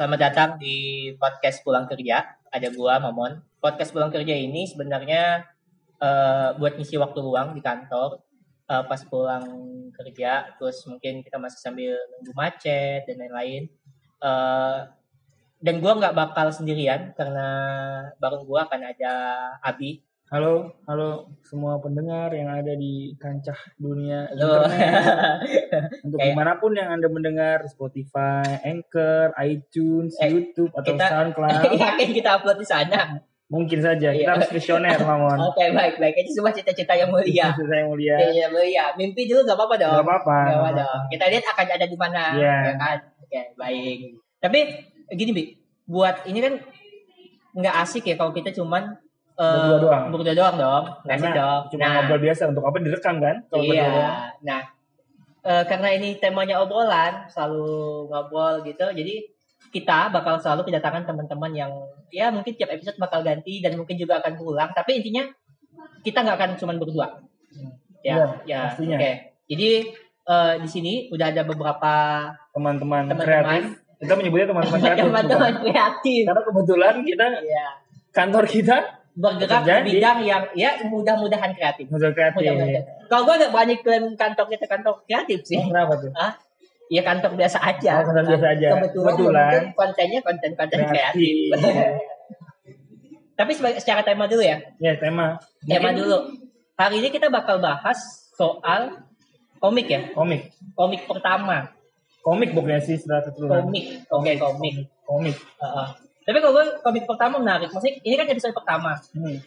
selamat datang di podcast pulang kerja. Ada gua Momon. Podcast pulang kerja ini sebenarnya eh, buat ngisi waktu luang di kantor. Eh, pas pulang kerja, terus mungkin kita masih sambil nunggu macet dan lain-lain. Eh, dan gua nggak bakal sendirian karena bareng gua akan ada Abi. Halo, halo semua pendengar yang ada di kancah dunia Halo. internet. Untuk Kayak- di mana pun yang anda mendengar Spotify, Anchor, iTunes, Eh, YouTube atau kita- SoundCloud, Yakin kita upload di sana. mungkin saja kita Iya. harus visioner, Mamon. Oke, baik, baik. Itu semua cita-cita yang mulia. Saya mulia. Iya, mulia. Mimpi dulu gak apa-apa dong. Gak apa-apa. Gak apa-apa. dong. Kita lihat akan ada di mana. Iya. Ya kan? Oke, baik. Tapi gini, Bi. Buat ini kan nggak asik ya kalau kita cuman Berdua doang. Berdua doang dong. Karena dong. Cuma Nah, ngobrol biasa untuk apa direkam kan? Kalau Iya. Nah, eh, karena ini temanya obrolan, selalu ngobrol gitu. Jadi kita bakal selalu kedatangan teman-teman yang ya mungkin tiap episode bakal ganti dan mungkin juga akan pulang. Tapi intinya kita nggak akan cuman berdua. Ya, Iya, ya. pastinya. Oke. Jadi eh, di sini udah ada beberapa Teman-teman kreatif. Kita menyebutnya teman-teman kreatif. teman-teman kreatif. Karena kebetulan kita Iya. kantor kita Bergerak di bidang yang ya mudah-mudahan kreatif. unsur kreatif. Mudah-mudahan. Kalau gue gak berani klaim kantor kita kantor kreatif sih. Oh, Kenapa tuh? Ya kantor biasa aja. Oh, kantor biasa aja. Kebetulan, Kebetulan. kontennya konten-konten kreatif. Kreatif. Tapi sebagai secara tema dulu ya. ya tema. Tema Mungkin dulu. Hari ini kita bakal bahas soal komik ya. Komik. Komik pertama. Komik bukannya sih setelah. Komik. Oke, komik. Komik. Heeh. Tapi kalau gue komik pertama menarik. Maksudnya ini kan episode pertama. Hmm.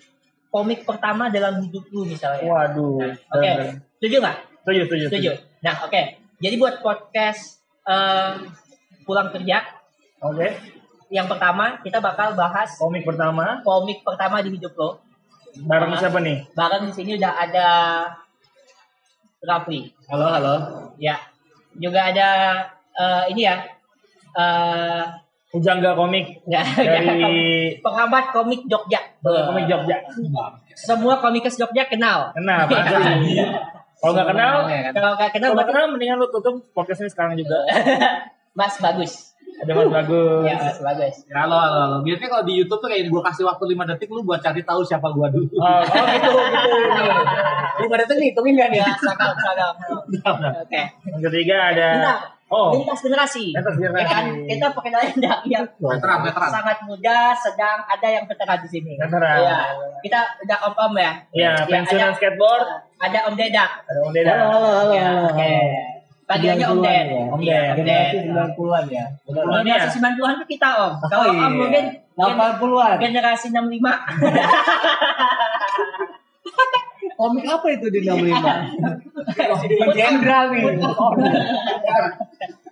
Komik pertama dalam hidup lu misalnya. Waduh. Oke. Setuju nggak? Setuju, setuju, Setuju. Nah, oke. Jadi buat podcast eh, pulang kerja Oke. yang pertama kita bakal bahas Komik pertama komik pertama di hidup lo. bareng Ah. siapa nih? Bareng di sini udah ada Rafli. Halo, halo. Ya. Juga ada eh, ini ya. Eh Pujangga komik ya, dari pengamat komik Jogja. komik Jogja. Semua komikers Jogja kenal. Kenal, pasti. Kalau nggak kenal, Kalau nggak kenal, kalau nggak kenal mendingan lu tutup podcast ini sekarang juga. Mas bagus. Ada Mas Bagus. Ya, Mas bagus. Ya, halo, halo, halo. Biasanya kalau di YouTube tuh kayak gue kasih waktu 5 detik lu buat cari tahu siapa gua dulu. Oh, oh gitu, gitu. 5 detik nih, hitungin nih? Ya, sakal, sakal. Oke. Yang ketiga ada Bentar. Oh, Lintas generasi. Lintas Ya generasi. kan? Kita pengenalan dari yang Veteran, veteran. sangat muda, sedang ada yang veteran di sini. Veteran. Iya. Kita udah om-om ya. ya pensiunan ada- skateboard. Ada Om Deda. Ada Om Deda. Ya, Oke. Panggilannya Om Ded. Om Ded. Om Ded. 90-an ya. Oh, ini ya? Generasi 90-an tuh kita Om. Kalau iya. Om mungkin gen- 80-an. generasi 65. Komik apa itu di 65? Jenderal nih.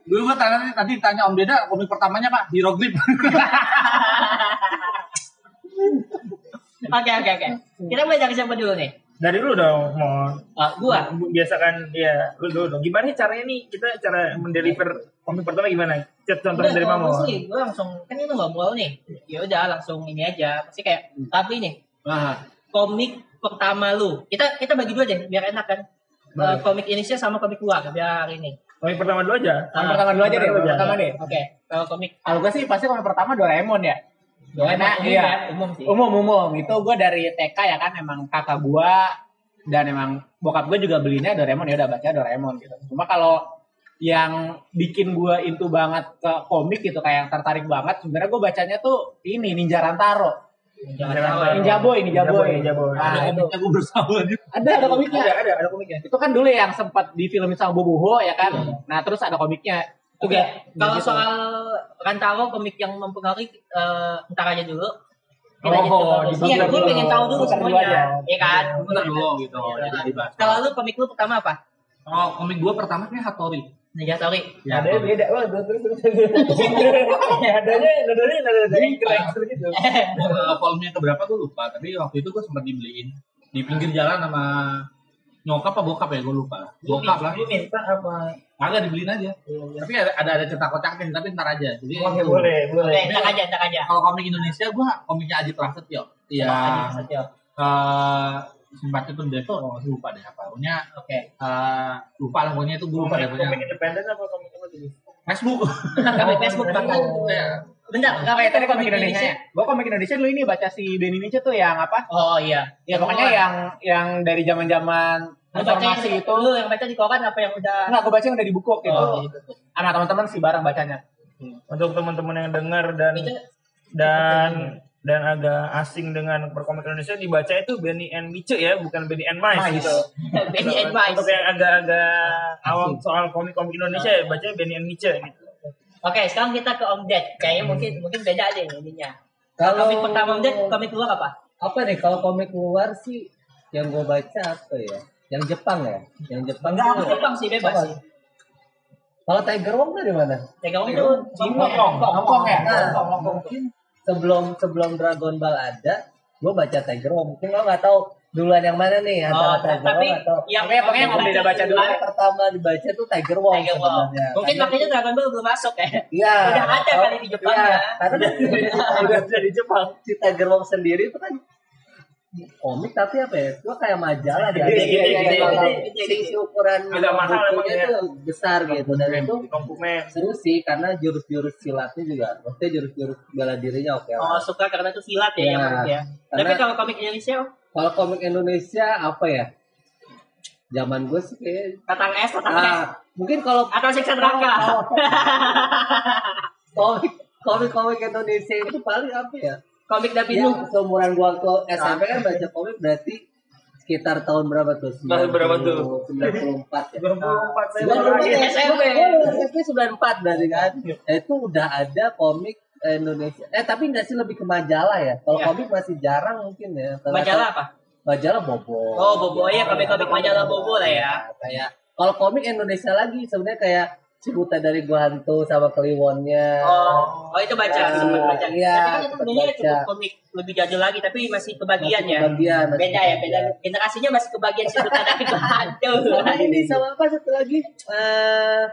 Dulu gua tanya tadi tanya Om Deda, komik pertamanya Pak, Hieroglif. Oke oke oke. Kita mulai dari siapa dulu nih? Dari lu dong, mau Ah, gua. biasakan ya lu dulu dong. Gimana caranya nih kita cara mendeliver komik pertama gimana? Cek contohnya dari kalau sih, gue langsung kan ini ngobrol nih. Ya udah langsung ini aja. Pasti kayak tapi nih Nah, komik pertama lu. Kita kita bagi dua deh biar enak kan. Eh, komik Indonesia sama komik luar biar ini. Komik pertama dulu aja. Ah, pertama dulu aja deh, pertama pertama deh. Oke, kalau komik Kalau gue sih pasti komik pertama Doraemon ya. Doraemon Karena umum iya, ya, umum sih. umum umum itu gue dari TK ya kan emang kakak gue dan emang bokap gue juga belinya Doraemon ya udah baca Doraemon gitu. Cuma kalau yang bikin gue into banget ke komik gitu kayak yang tertarik banget sebenarnya gue bacanya tuh ini Ninja Rantaro. Jangan Ninja tahu ya. Ninja Boy, Ninja Boy. Ninja Boy. Nah, Ada itu. gue bersama. Ada ada komiknya. Ada, ada, ada komiknya. Itu kan dulu yang sempat difilmin sama Boboho ya kan. Nah, terus ada komiknya. Oke, kalau Gitu. soal Rantaro komik yang mempengaruhi eh, ntar aja dulu. Kita Oh, dibagi Iya, gue pengen tahu dulu semuanya. Iya kan? Bentar dulu gitu. Iya. Kalau lu komik lu pertama apa? Oh, komik gue pertama kan Hattori. Ninja Tori. Ya, Ada beda. Wah, terus terus. Adanya, adanya, adanya gangster gitu. Eh, volumenya keberapa gue lupa. Tapi waktu itu gue sempat dibeliin di pinggir jalan sama nyokap apa bokap ya gue lupa. Bokap lah. Lu minta apa? Agak dibeliin aja. Tapi ada ada, ada cerita kocaknya tapi ntar aja. Jadi Oke, boleh, Oke, boleh. ntar aja, ntar aja. kalau komik Indonesia gue komiknya Ajit Prasetyo. Iya. Aji Prasetyo. Eh Simpati itu Deto, oh, masih lupa deh apa. Pokoknya Oke. eh, lupa lah pokoknya itu gue lupa deh komik independen apa komik apa? Facebook. Komik Facebook bahkan. Ya. Bentar, Enggak kayak tadi komik Indonesia. Gue komik Indonesia dulu ini baca si Benny Nietzsche tuh yang apa? Oh iya. Ya pokoknya yang yang dari zaman-zaman Lu baca informasi itu. lu yang baca di koran apa yang udah Enggak, gue baca yang udah di buku gitu. Oh, gitu. Sama teman-teman sih bareng bacanya. Untuk teman-teman yang dengar dan Itu dan dan agak asing dengan perkomik Indonesia dibaca itu Benny and Mice ya, bukan Benny and Mice Mice. gitu. Benny and Mice. Untuk yang agak-agak awam soal komik-komik Indonesia ya bacanya Benny and Mice gitu. Oke, sekarang kita ke Om Ded. Kayaknya mungkin mungkin beda deh ininya. Kalau komik pertama Om Ded, komik luar apa? apa nih kalau komik luar sih yang gue baca apa ya? Yang Jepang ya? Yang Jepang Enggak, aku Jepang sih bebas Apa? sih. Kalau Tiger Wong dari mana? Tegak itu Hong Kong, Hong Kong ya. Nah, mungkin sebelum sebelum Dragon Ball ada, gue baca Tiger Wong. Mungkin lo nggak tahu duluan yang mana nih Oh, antara Tiger tapi Wong atau yang Pokoknya- pokoknya yang Ded baca dulu. yang pertama dibaca tuh Tiger Wong Tiger sebenarnya. Mungkin Karena- makanya Dragon Ball belum masuk ya. Iya. Udah ada kali di Jepang Iya, ya. Karena Udah ada di Jepang. si Tiger Wong sendiri itu kan komik tapi apa ya? Itu kayak majalah Gede, jadi gede, gede, gede, si- ukuran Agak mahal bukunya ya. tuh besar gitu dan itu seru sih karena jurus-jurus silatnya juga maksudnya jurus-jurus bela dirinya oke Oh, lah. suka karena itu silat ya, ya. Karena- Tapi kalau komik Indonesia, Kalau komik Indonesia apa ya? Zaman gue sih kayak Tatang S, Tatang S. ah, mungkin kalau Atau Siksa Neraka. komik komik komik Indonesia itu paling apa ya? Komik Ya, Davidu. seumuran gua waktu SMP kan baca komik berarti sekitar tahun berapa tuh? Tahun berapa tuh? 94 ya. 94 saya baru ya, SMP. SMP 94 berarti kan. Nah, itu udah ada komik Indonesia. Eh tapi nggak sih lebih ke majalah ya. Kalau Ya. komik masih jarang mungkin ya. Kalau- Majalah apa? Majalah Bobo. Oh, Bobo ya, komik-komik majalah Bobo lah ya. Kayak kalau komik Indonesia lagi sebenarnya kayak Cibuta dari Gua Hantu sama Kliwonnya. Oh, oh itu baca, Ya, sempat baca. iya, tapi kan itu sebenarnya baca. cukup komik lebih jadul lagi, tapi masih kebagian Masih ya. kebagian, masih Beda ya, beda. Generasinya masih kebagian Buta dari Hantu. Sama ini sama apa satu lagi? Eh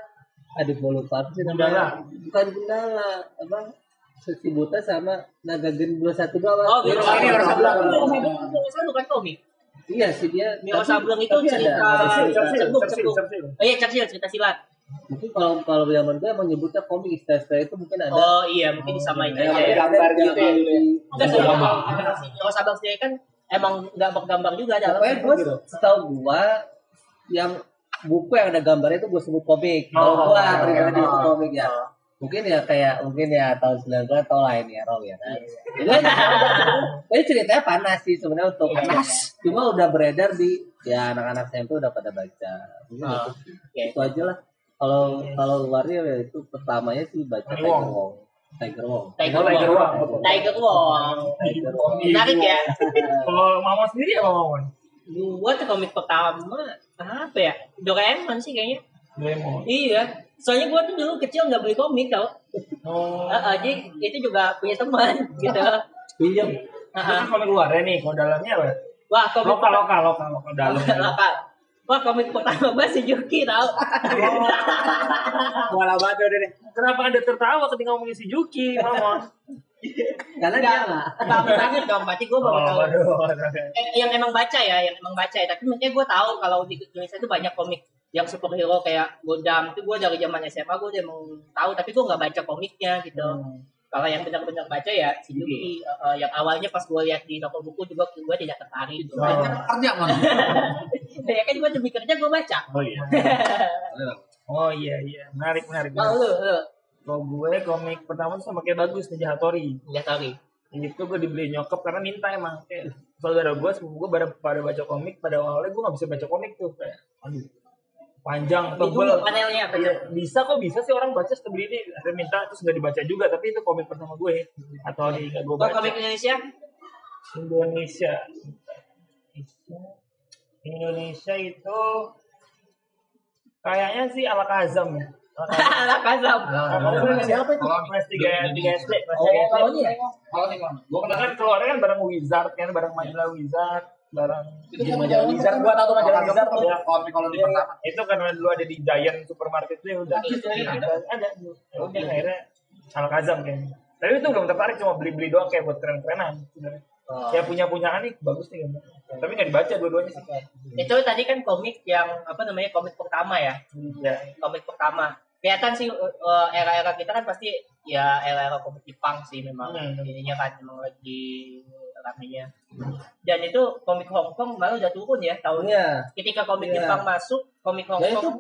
aduh gue lupa sih Gundala. namanya? Bukan Gundala, apa? Si Buta sama Naga Gen 212 apa? Oh. Wiro Sableng itu nggak bukan komik. Iya sih dia. Tapi- Sableng itu cerita cerita. Cersil. Oh iya, cerita silat. Mungkin kalau kalau zaman gue emang nyebutnya komik istilah-istilah itu mungkin ada. Oh iya, mungkin disamain aja ya. gambar gitu ya dulu ya. Enggak sih, kalau si Wiro Sableng sendiri kan emang nggak bergambar juga dalam Pokoknya gue setahu gue yang buku yang ada gambarnya itu gue sebut komik. Kalau Oh, gue oh, pribadi oh, itu komik ya. Mungkin ya kayak mungkin ya tahun 90 atau lain ya Rob ya kan. Jadi Tapi ceritanya panas sih sebenarnya untuk panas. Cuma udah beredar di ya anak-anak SMP udah pada baca. Oh, itu aja lah. Kalau kalau luarnya ya itu pertamanya sih baca Tiger Tiger Wong. Tiger Wong. Tiger Oh, Tiger Wong. Tiger Wong. Tiger Wong. Menarik ya. Kalau Mama sendiri apa Mama? Gua tuh komik pertama apa ya? Doraemon sih kayaknya. Doraemon. Iya. Soalnya gua tuh dulu kecil nggak beli komik tau. Oh. Heeh, jadi itu juga punya teman gitu. Pinjam. Itu kan komik luarnya nih, kalau dalamnya apa? Wah, komik Lokal, lokal, lokal, lokal dalam. lokal. Wah, komik pertama gua si Yuki tau. Bola batu deh deh. Kenapa anda tertawa ketika ngomongin si Juki, Mama? Karena dia nggak. Gampang banget dong, berarti gua baru tahu. Oh, waduh. Eh, yang emang baca ya, yang emang baca ya. Tapi maksudnya gue tahu kalau di Indonesia itu banyak komik yang superhero kayak Godam itu gue dari zaman SMA gue udah emang tahu tapi gue nggak baca komiknya gitu. Kalau yang benar-benar baca ya si Yuki eh, eh, yang awalnya pas gue lihat di toko buku juga gue tidak tertarik. Gitu. Oh. Kerja man. ya kan gue demi kerja gue baca. Oh iya. Oh iya iya, menarik menarik. Kalau lu, lu Kalau gue komik pertama tuh sama kayak bagus Ninja Hattori. nggak tahu. Itu gue dibeli nyokap karena minta emang kayak saudara gue sepupu gue pada pada baca komik pada awalnya gue gak bisa baca komik tuh kayak aduh panjang Itu tebel panelnya apa? Iya, bisa kok bisa sih orang baca setelah ini ada minta terus nggak dibaca juga tapi itu komik pertama gue atau di nggak gue baca komik Indonesia? Indonesia Indonesia itu kayaknya sih ala Kazam ya Ala Kazam. Siapa itu? Kalau nih. Kelas tiga tiga SD, kelas Oh, tiga SD. kalau ini ya? Kalau nih kan, gue kan keluarnya kan bareng Wizard kan, bareng majalah Wizard, bareng Itu majalah Wizard. Gua tahu tuh majalah Wizard tuh. ya. komik kalau di pertama. Itu karena dulu ada di Giant supermarket itu ya udah. Ada, ada. Ya udah akhirnya Al Kazam kayaknya. Tapi itu belum tertarik cuma beli-beli doang kayak buat keren-kerenan sebenarnya. Ya punya punyaan nih bagus nih gambar. Tapi nggak dibaca dua-duanya sih. Itu tadi kan komik yang apa namanya komik pertama ya. Ya. Komik pertama. kelihatan sih uh, era-era kita kan pasti ya era-era komik Jepang sih memang Hmm. ininya kan memang lagi ramenya dan itu komik Hong Kong malah udah turun ya tahun Iya. ketika komik Iya. Jepang masuk komik Hong itu Kong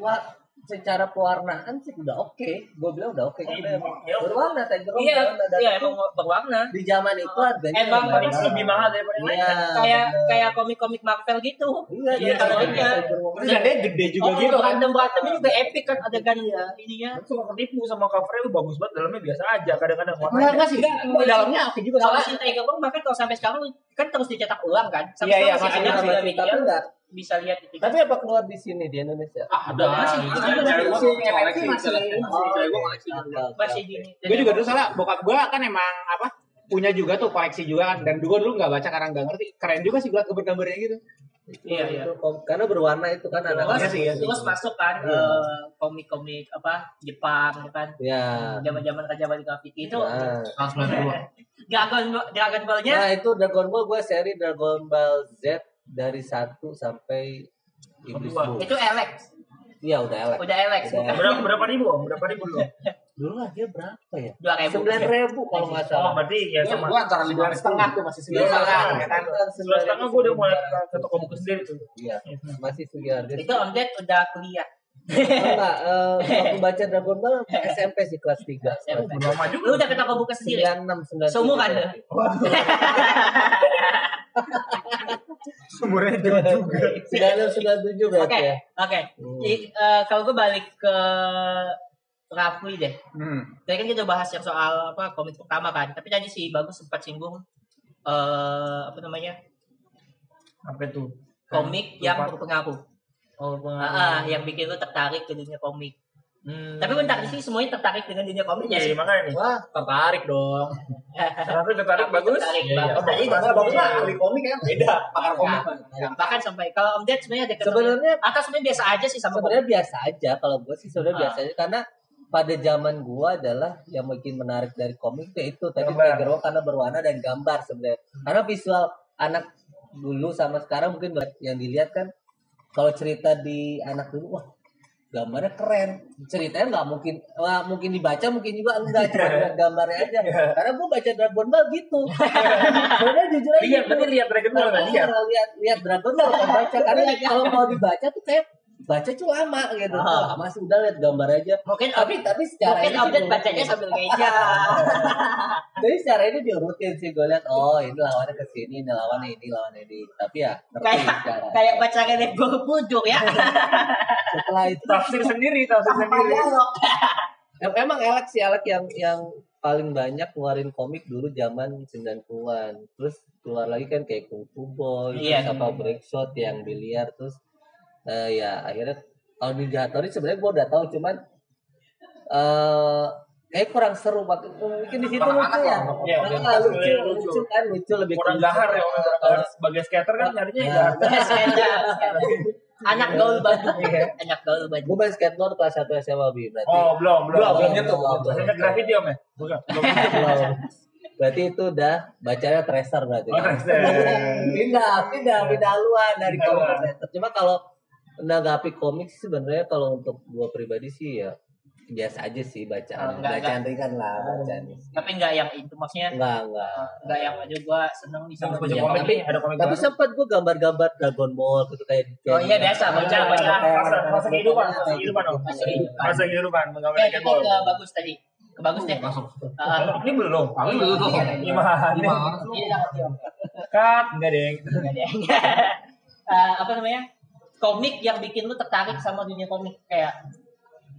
wah, secara pewarnaan sih udah oke. Gue bilang udah oke karena emang Ya, berwarna Tiger iya berwarna dan iya itu emang berwarna di zaman itu harganya Emang apa sih? lebih mahal daripada yang lain. Iya. kayak bener. kayak komik-komik Marvel gitu Iya, Iya, sama iya. Roll. Terus dan dia gede juga oh, gitu kan. berantem berantemnya juga epic kan adegan ya ininya Itu suka ketipu sama covernya lu bagus banget dalamnya biasa aja kadang-kadang Enggak, warnanya enggak sih. Enggak, dalamnya oke juga kalau si Tiger Bang bahkan kalau sampai sekarang kan terus dicetak ulang kan Iya, sampai iya, masih ada ada, tapi enggak. Bisa lihat itu Tapi apa keluar di sini di Indonesia? Ada masih- masih. masih- gini Gue juga dulu salah bokap gue kan emang apa punya juga tuh koleksi juga kan. Dan gue dulu nggak baca karena nggak ngerti. Keren juga sih buat gambar-gambarnya gitu. Iya, iya. Karena berwarna itu kan anak terus, Iya sih, iya sih. terus masuk kan Iya. eh, komik-komik apa Jepang ya kan? Ya. zaman-zaman Bali Graffiti itu 92. Dragon Dragon Ball-nya? Nah, itu Dragon Ball gue seri Dragon Ball Z dari 1 sampai Iblis. Boom. itu Alex Iya, udah elek. udah Alex Udah. bukan berapa berapa ribu om berapa ribu lu Dulu lah dia berapa ya? dua ribu Sembilan ribu kalau nggak oh salah. berarti ya gue sama gue antara lima setengah tuh masih sembilan Iya, setengah iya. ya kan sebelas setengah gue udah mulai ke, toko buku sendiri tuh Iya, masih harga. itu Om Ded udah kuliah Enggak, eh, waktu baca Dragon Ball SMP sih kelas 3. SMP. lama juga lu udah ke toko buku sendiri 96 97. Seumuran ya? umurnya jauh juga 96 97 berarti Oke, ya. oke. Hmm. Jadi, eh, kalau gue balik ke Rafli deh. hmm. Tadi kan kita udah bahas yang soal apa komik pertama kan. Tapi tadi si bagus sempat singgung eh apa namanya apa tuh komik yang berpengaruh. oh Ah, ah, yang bikin lu tertarik ke dunia komik. Hmm. Tapi bentar di sini semuanya tertarik dengan dunia komik ya Iya, sih. makanya nih. wah tertarik dong Tapi tertarik bagus. Tertarik, Iya, iya. bagus. Tadi bagus. bagus. bagus lah ahli komik ya beda pakar komik Nah, bahkan sampai kalau Om Ded sebenarnya ketemu Sebenarnya atau sebenarnya biasa aja sih sama komik. sebenarnya biasa aja kalau gue sih sebenarnya Ah. biasa aja karena pada zaman gua adalah yang bikin menarik dari komik itu itu tadi. Tiger karena berwarna dan gambar sebenarnya karena visual anak dulu sama sekarang mungkin yang dilihat kan kalau cerita di anak dulu wah gambarnya keren. Ceritanya nggak mungkin wah, mungkin dibaca mungkin juga enggak. Cuma lihat gambarnya aja. Karena gua baca Dragon Ball gitu. Sebenarnya jujur aja Lihat, gitu. berarti lihat Dragon Ball nggak lihat. Lihat lihat Dragon Ball baca. Karena kalau mau dibaca tuh kayak baca tuh lama gitu. Ah. Lama sih udah lihat gambar aja. Mungkin Tapi tapi secara mungkin ini diurutin. bacanya sambil ngeja. Jadi secara ini diurutin sih gue lihat oh ini lawannya ke sini, ini lawannya ini, lawannya ini. Tapi ya Kayak- secara. Kayak baca Renek Bujur ya. setelah itu Tafsir sendiri, tafsir sendiri. em- emang Alex sih Alex yang yang paling banyak keluarin komik dulu zaman 90-an. Terus keluar lagi kan kayak Kung Fu Boy, Iya. terus apa Breakshot yang biliar terus eh, ya akhirnya kalau Ninja Hattori sebenarnya gue udah tahu cuman eh kayak kurang seru waktu mungkin di situ lucu ya. Iya, Nah, lucu, lucu, lucu. kan lucu lebih Kurang gahar ya. Kalau sebagai skater kan nyarinya skater. Anak gaul Bandung. Anak gaul Bandung. Gue main skateboard kelas 1 SMA Bi berarti. Oh, belum, belum. Belum, belum nyentuh. Belum, belum. Graffiti om ya? Bukan. Belum. Belum. Berarti itu udah bacanya tracer berarti. Oh, tracer. pindah, pindah, pindah haluan dari haluan. tracer. Cuma kalau menanggapi komik sih sebenarnya kalau untuk gua pribadi sih ya biasa aja sih Oh, bacaan enggak, bacaan ringan lah bacaan Tapi enggak yang itu maksudnya enggak enggak enggak yang aja gua seneng nih sama Baca komik tapi- ada komik tapi baru. sempat gua gambar-gambar Dragon Ball gitu kayak Oh iya biasa baca baca. Masa, masa kehidupan, masa kehidupan. Masa kehidupan. Masa kehidupan, menggambarkan kita bol. ke bagus tadi. Ke bagus deh. Masuk. Ah, Ini belum. Tapi belum. Ini jangan diam. Cut, enggak deng. Enggak deh. Eh, apa namanya? Komik yang bikin lu tertarik sama dunia komik kayak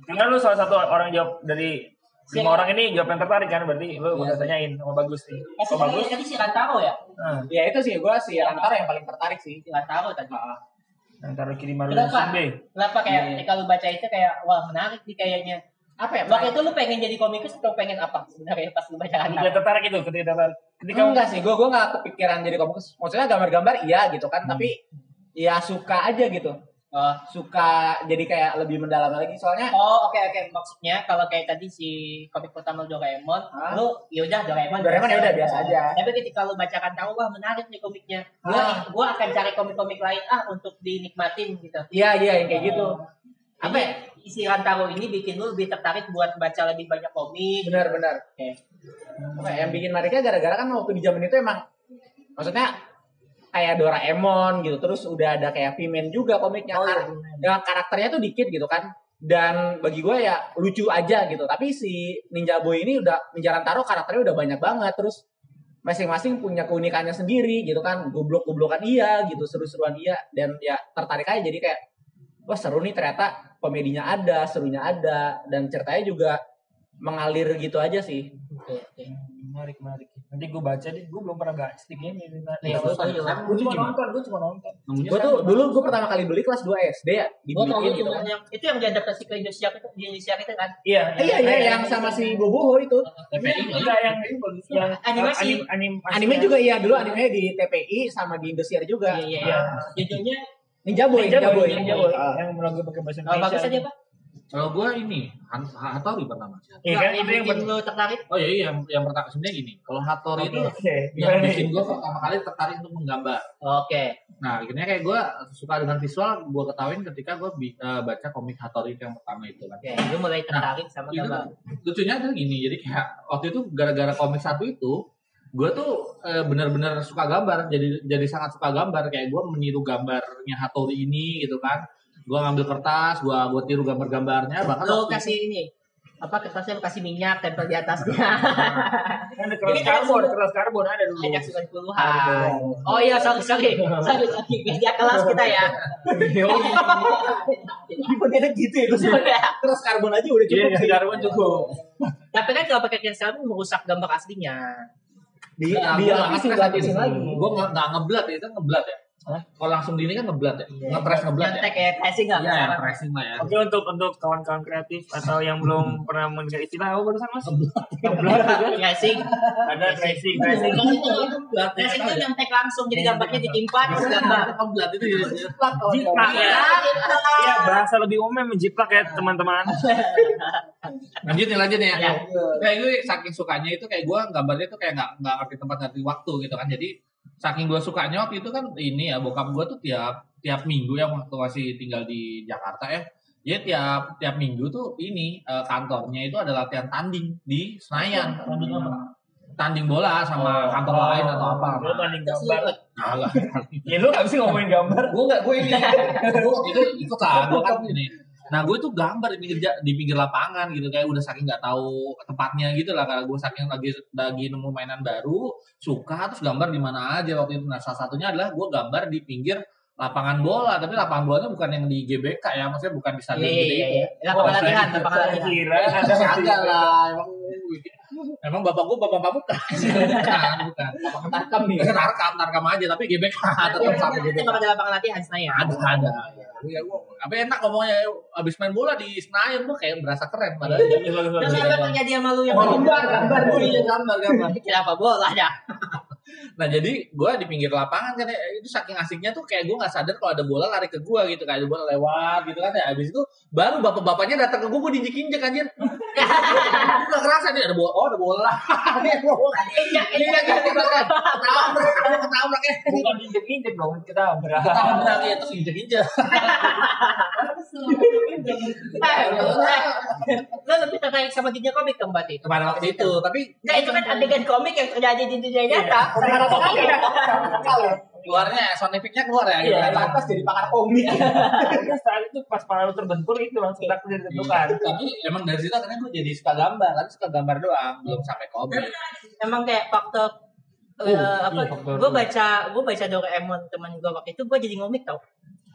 Karena lu salah satu orang jawab dari lima orang ini jawab yang tertarik kan berarti lu udah tanyain sama bagus nih. eh, Oh bagus. tadi si Rantaro ya? Nah, ya itu sih gue si Rantaro yang paling tertarik sih Si Rantaro tadi. antara Kirimaru Kenapa? dan Shinbe. Kenapa kayak Iya. ketika lu baca itu kayak wah menarik nih kayaknya. apa ya Waktu itu lu pengen jadi komikus atau pengen apa sebenarnya pas lu baca Rantaro? tertarik itu, ketika tertarik. Ketika enggak sih gue gue nggak kepikiran jadi komikus maksudnya gambar-gambar iya gitu kan tapi ya suka aja gitu Oh, suka jadi kayak lebih mendalam lagi soalnya Oh oke oke maksudnya kalau kayak tadi si komik pertama Doraemon, Hah? lu yaudah Doraemon. Doraemon ya udah biasa aja. Tapi ketika lu bacakan tahu wah menarik nih komiknya, gua Ah. gua akan cari komik-komik lain ah untuk dinikmatin gitu. iya iya yang kayak gitu Apa ya? isi Rantaro ini bikin lu lebih tertarik buat baca lebih banyak komik? Benar-benar. Oke. Apa yang bikin menariknya gara-gara kan waktu di zaman itu emang maksudnya kayak Doraemon gitu. Terus udah ada kayak Pimen juga komiknya. Oh, iya, Kar- dengan karakternya tuh dikit gitu kan. Dan bagi gue ya lucu aja gitu. Tapi si Ninja Boy ini udah Ninja Rantaro karakternya udah banyak banget. Terus masing-masing punya keunikannya sendiri gitu kan. Goblok-goblokan iya gitu seru-seruan iya. Dan ya tertarik aja jadi kayak wah seru nih ternyata komedinya ada serunya ada. Dan ceritanya juga mengalir gitu aja sih. Oke, oke. Menarik menarik nanti gue baca deh gue belum pernah baca stick ini Iya, gua tahu juga. gue cuma nonton gue cuma nonton Gue tuh dulu gue pertama kali beli kelas 2 SD ya dibeliin itu gitu kan. yang itu yang diadaptasi ke Indonesia itu di Indonesia itu kan. iya Iya iya yang sama si Boboho itu. TPI enggak yang yang Animasi. anim, anim, Anime juga iya dulu animenya di TPI sama di Indosiar juga. Iya, iya. Iya. Judulnya Ninja Boy, Ninja Boy. Ninja Boy. Ah. yang lagi pakai bahasa oh, bagus aja, Pak. Kalau gue ini Hattori pertama. Iya kan yang itu yang bikin lu tertarik. Oh iya, iya yang yang pertama sebenarnya gini. Kalau Hattori itu Oke, yang bikin gue pertama kali tertarik untuk menggambar. Oke. Nah, akhirnya kayak gue suka dengan visual, gue ketahuin ketika gue baca komik Hattori itu yang pertama itu kan. Oke, lu mulai tertarik sama Itu gambar. lucunya tuh gini, jadi kayak waktu itu gara-gara komik satu itu, gue tuh eh, benar-benar suka gambar, jadi jadi sangat suka gambar, kayak gue meniru gambarnya Hattori ini gitu kan. Gue ngambil kertas, gue gue tiru gambar-gambarnya, bahkan Lu waktu- kasih ini apa kertasnya lu kasih minyak tempel di atasnya. Kan ada keras Ini kan karbon, keras karbon ada dulu. Ajak suka puluhan. Oh iya, sorry, sorry. Sorry, sorry. Beda kelas kita ya. Tipe gitu ya terus terus karbon aja udah cukup Iya, sih. karbon cukup. Tapi kan kalau pakai keras karbon merusak gambar aslinya. Di Nah, di gua ngepres lagi. Gue nggak nggak ngeblat ya, itu ngeblat ya. Kalau langsung di ini kan ngeblat ya, ngepres ngeblat ya. Kayak tracing nggak? Iya, ya, pressing lah ya. Oke untuk untuk kawan-kawan kreatif atau yang belum pernah mendengar istilah apa barusan mas? Ngeblat. Tracing. Ada tracing, tracing. Tracing itu tracing itu nyantek langsung jadi gambarnya ditimpa terus gambar. Ngeblat itu ya. Jiplak ya. Iya bahasa lebih umum menjiplak ya teman-teman. Lanjut nih, lanjut nih ya. Ya. Kayak gue saking sukanya itu kayak gue gambarnya tuh kayak nggak nggak ngerti tempat ngerti waktu gitu kan. Jadi saking gue sukanya waktu itu kan ini ya bokap gue tuh tiap tiap minggu yang waktu masih tinggal di Jakarta ya. Dia tiap tiap minggu tuh ini eh, kantornya itu ada latihan tanding di Senayan. Tanding bola sama kantor lain atau apa. Lu tanding gambar. Nah, lah. Ya lu nggak bisa ngomongin gambar. gue nggak gue ini gue itu ikut lah gue kan ini nah gue tuh gambar di pinggir di pinggir lapangan gitu kayak udah saking nggak tahu tempatnya gitu lah karena gue saking lagi lagi nemu mainan baru suka terus gambar di mana aja waktu itu nah salah satunya adalah gue gambar di pinggir lapangan bola tapi lapangan bolanya bukan yang di GBK ya maksudnya bukan di Iya, stadion iya, gede iya. itu iya. Lapangan latihan, lapangan latihan. Kira Kagak lah emang emang bapak gue bapak pamuka bukan bukan. Apakah tarkam nih? tarkam tarkam aja tapi GBK tetap sama GBK Tetap ada lapangan latihan Senayan. ada ada. Ya gua apa enak ngomongnya abis main bola di Senayan tuh kayak berasa keren padahal Terus apa terjadi sama lu yang Gambar, gambar iya gambar gambar. Kenapa bola ya? Nah jadi gua di pinggir lapangan kan ya, itu saking asiknya tuh kayak gua nggak sadar kalau ada bola lari ke gua gitu kayak ada bola lewat gitu kan ya abis itu baru bapak-bapaknya datang ke gua gua diinjek-injek anjir gua nggak kerasa nih ada bola oh ada bola Ini ada bola injak. kan ketabrak ketabrak ketabrak ya bukan injek-injek dong kita berapa? ketabrak ya terus injek-injek Lu lebih tertarik sama dunia komik dong berarti? ke mana waktu itu tapi Nah itu kan adegan komik yang terjadi di dunia nyata. Keluarnya sonificnya keluar ya gitu Iya, kan. atas jadi pakar komik. Terus saat itu pas pala lu terbentur itu langsung takdir ditentukan. tapi emang dari situ akhirnya gue jadi suka gambar tapi suka gambar doang belum sampai komik Emang kayak faktor Oh, eh, apa? iya, faktor Gue baca, gue baca Doraemon teman gue waktu itu gue jadi ngomik tau.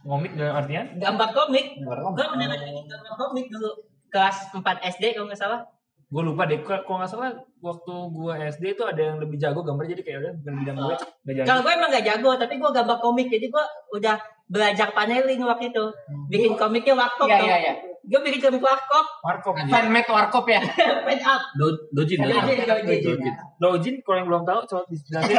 Ngomik dalam artian? Gambar komik. Gue beneran gambar komik dulu kelas 4 SD kalau nggak salah. Gue lupa deh, kok kalau nggak salah waktu gue SD itu ada yang lebih jago gambar jadi kayak udah bukan bidang gue, udah jago. Kalau gue emang gak jago, tapi gue gambar komik. Jadi gue udah belajar paneling waktu itu. Bikin komiknya warkop Iya, tuh. iya, iya. Gue bikin komik warkop, Warkop. Fanmade warkop ya. pen up. Do, dojin Dojin, dojin dojin. dojin kalau yang belum tahu coba dijelasin.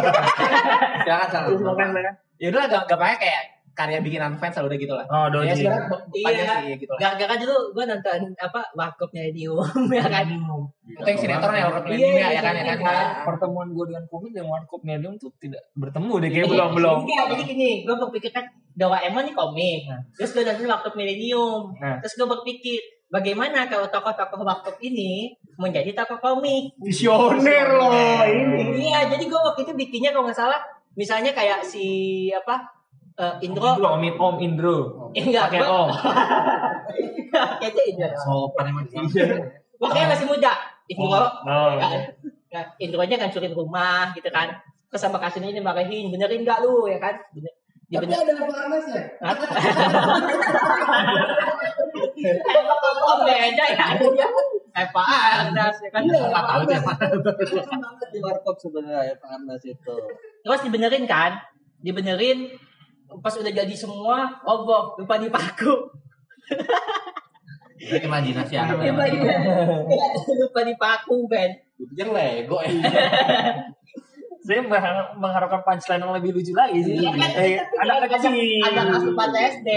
jangan salah Silakan, silakan. Ya udah gak gampangnya kayak karya bikinan fans lah udah gitu lah. Oh, Ya Dojin. sekarang banyak Iya. sih gitu lah. Gara-gara dulu gue nonton apa warkopnya di ya kan. Itu yang sinetron ya warkop Iya, Millennium iya, ya kan ya kan. iya. Pertemuan gue dengan komik dan warkop Nelium tuh tidak bertemu deh kayak belum belum. Enggak, jadi gini, gue berpikir kan Doraemon nih komik. Terus gue nonton waktu Millennium. Nah. Terus gue berpikir, bagaimana kalau tokoh-tokoh waktu ini menjadi tokoh komik. Visioner loh ini. Iya, jadi gue waktu itu bikinnya kalau nggak salah, misalnya kayak si apa eh, Indro, Indro, Om, Om Indro. eh, enggak, Pakai Om. kayaknya Indro. Sopan emang. Makanya masih muda. Indro, Oh, ya, ya, Indronya ngancurin rumah gitu kan. Terus sama ini marahin, benerin nggak lu ya kan? Bener, Tapi dibener- ada apa anasnya? Oh beda ya. Eh Pak Arnas ya kan. Nggak tahu deh. banget di warkop sebenarnya Pak Anas itu. Terus dibenerin kan? Dibenerin pas udah jadi semua, oh lupa dipaku. Itu imajinasi anak. Lupa di- lupa dipaku Ben. Pikir Lego ya. Saya mengharap- mengharapkan punchline yang lebih lucu lagi sih. Iya kan? Eh, anak kecil. Ada asupan SD.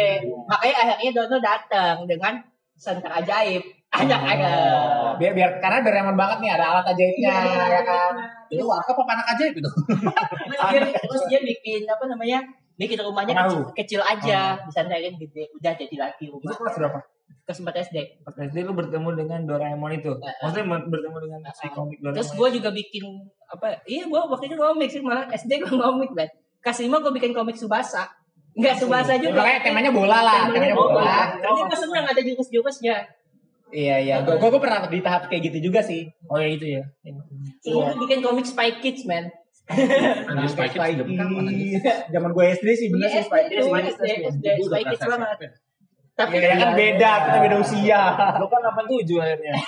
Makanya akhirnya Dono datang dengan senter ajaib. Ajak aja. Biar biar karena Doraemon banget nih ada alat ajaibnya ya kan. Itu warkop apa anak aja gitu? Terus dia, terus dia bikin apa namanya? Bikin rumahnya kecil, kecil aja, disandarin gede, udah jadi lagi Itu rumah. kelas berapa? Kesempat SD. Pas SD lu bertemu dengan Doraemon itu. Maksudnya men- bertemu dengan si komik Doraemon. Terus gue juga bikin apa? Iya, gue waktu itu komik sih malah SD gue komik kan. Kasih lima gue bikin komik Subasa. Enggak Subasa juga. Makanya temanya bola lah, temanya bola. Tapi gue seneng ada jurus-jurusnya. Iya iya, gue gue pernah di tahap kayak gitu juga sih. Oh ya itu ya. Terus gue bikin komik Spy Kids, man. Kids udah mana anjir. Zaman gue SD sih bener sih Spy Iya, Kids. Spy Kids banget. Tapi Ya kan beda, kita beda usia. Lu kan 87 akhirnya.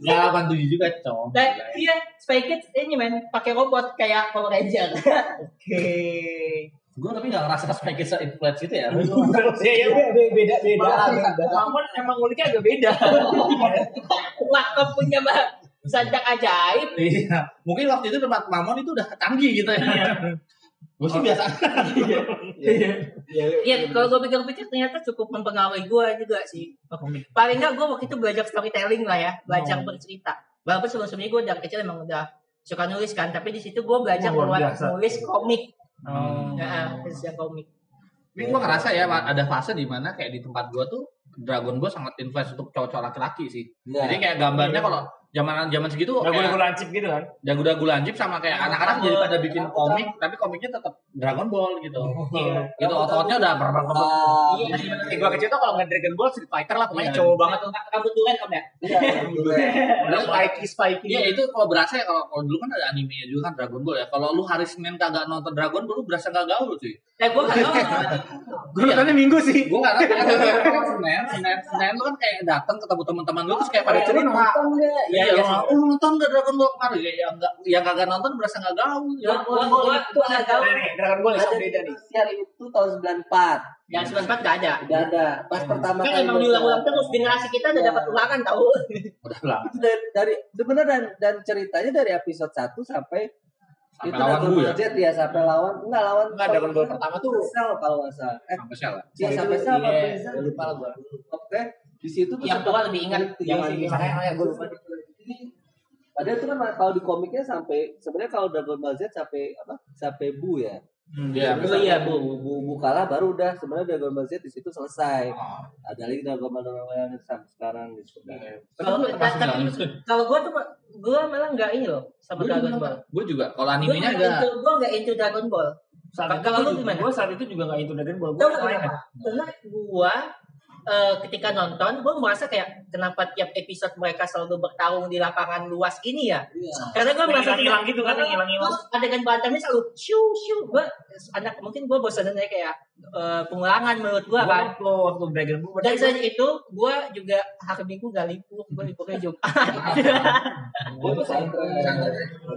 Ya 87 juga, Cong. Dan iya, Spy Kids ini men pakai robot kayak Power Ranger. Oke. Gue tapi gak ngerasa Spy Kids influence gitu ya. Iya iya beda beda. Mamon emang uliknya agak beda. Wah, kau punya bah sandak ajaib. Iya. Mungkin waktu itu tempat Mamon itu udah canggih gitu ya. Gue sih biasa. Iya, kalau gue pikir-pikir ternyata cukup mempengaruhi gue juga sih. Paling nggak gue waktu itu belajar storytelling lah ya, belajar bercerita. Walaupun sebelum-sebelumnya gue dari kecil emang udah suka nulis kan, tapi di situ gue belajar Oh, buat nulis komik. Oh. Nah, nulis komik. Tapi gue ngerasa ya ada fase di mana kayak di tempat gue tuh Dragon Ball sangat influence untuk cowok-cowok laki-laki sih. Iya. Jadi kayak gambarnya kalau zaman zaman segitu kayak lancip gitu kan. jago-jago lancip sama kayak anak-anak jadi pada bikin komik tapi komiknya tetap Dragon Ball gitu. Iya. Gitu otot-ototnya udah berapa Iya, Eh, gue kecil tuh kalau nggak Dragon Ball Street Fighter lah pokoknya Iya. cowok banget tuh. Rambut duren om ya? iya, Udah Spikey Spikey. Iya itu kalau berasa ya kalau dulu kan ada animenya juga kan Dragon Ball ya. Kalau lu hari Senin kagak nonton Dragon Ball lu berasa gak gaul cuy. Eh, tau. Gue nontonnya minggu sih. Gue gak tahu kalau Senin, Senin, Senin lu kan kayak datang ketemu teman-teman lu terus kayak pada cerita. Nonton nggak? Iya, iya iya, sih. oh, lu nonton gak Dragon Ball kemarin? Ya, yang gak, yang kagak nonton berasa gak gaul. Ya, Gue gue gue gak tau. Nih, Dragon Ball Ada beda nih. Indosiar itu tahun 94. Yang 94 gak ada. Udah ada. Pas pertama Kan emang diulang-ulang terus generasi kita udah dapat ulangan tau. udah lama. itu dari, dari bener dan dan ceritanya dari episode 1 sampai Sampai itu lawan Dragon Ball ya. Z ya sampai lawan enggak lawan Enggak Dragon Ball pertama tuh Cell kalau nggak salah. Eh, Sampai Shell ya. ya sampai Cell apa Iya, lupa lah gua. Oke, di situ tuh Yang tua lebih ingat. Yang Yang lebih makanya makanya gue lupa. Padahal itu kan kalau di komiknya sampai sebenarnya kalau Dragon Ball Z sampai apa? Sampai Bu ya. Iya. Oh iya, Bu. Bu, Bu, Bu kalah baru udah sebenarnya Dragon Ball Z di situ selesai. Oh. Ada lagi Dragon Ball Dragon Ball yang sampai sekarang gitu. Kalau Tapi tapi kalau gue tuh gue malah nggak ini loh sama Dragon Ball. Gue juga. Kalau Gue animenya nggak ada. into, gue nggak into Dragon Ball. Saat itu Kalau lu gimana? Gua saat itu juga gak itu Dragon Ball. Gua nggak kenapa? Karena gue eh, ketika nonton, gue merasa kayak kenapa tiap episode mereka selalu bertarung di lapangan luas ini ya? Iya. Karena gue merasa hilang-hilang gitu kan, yang hilang-hilang. Terus adegan bantamnya selalu shoo shoo. Gue anak mungkin gue bosannya kayak eh, pengulangan menurut gue kan. Waktu waktu Dragon Ball. Dan selain itu, gue juga hari Minggu gak libur, gue liburnya Jumat. Gue pesantren.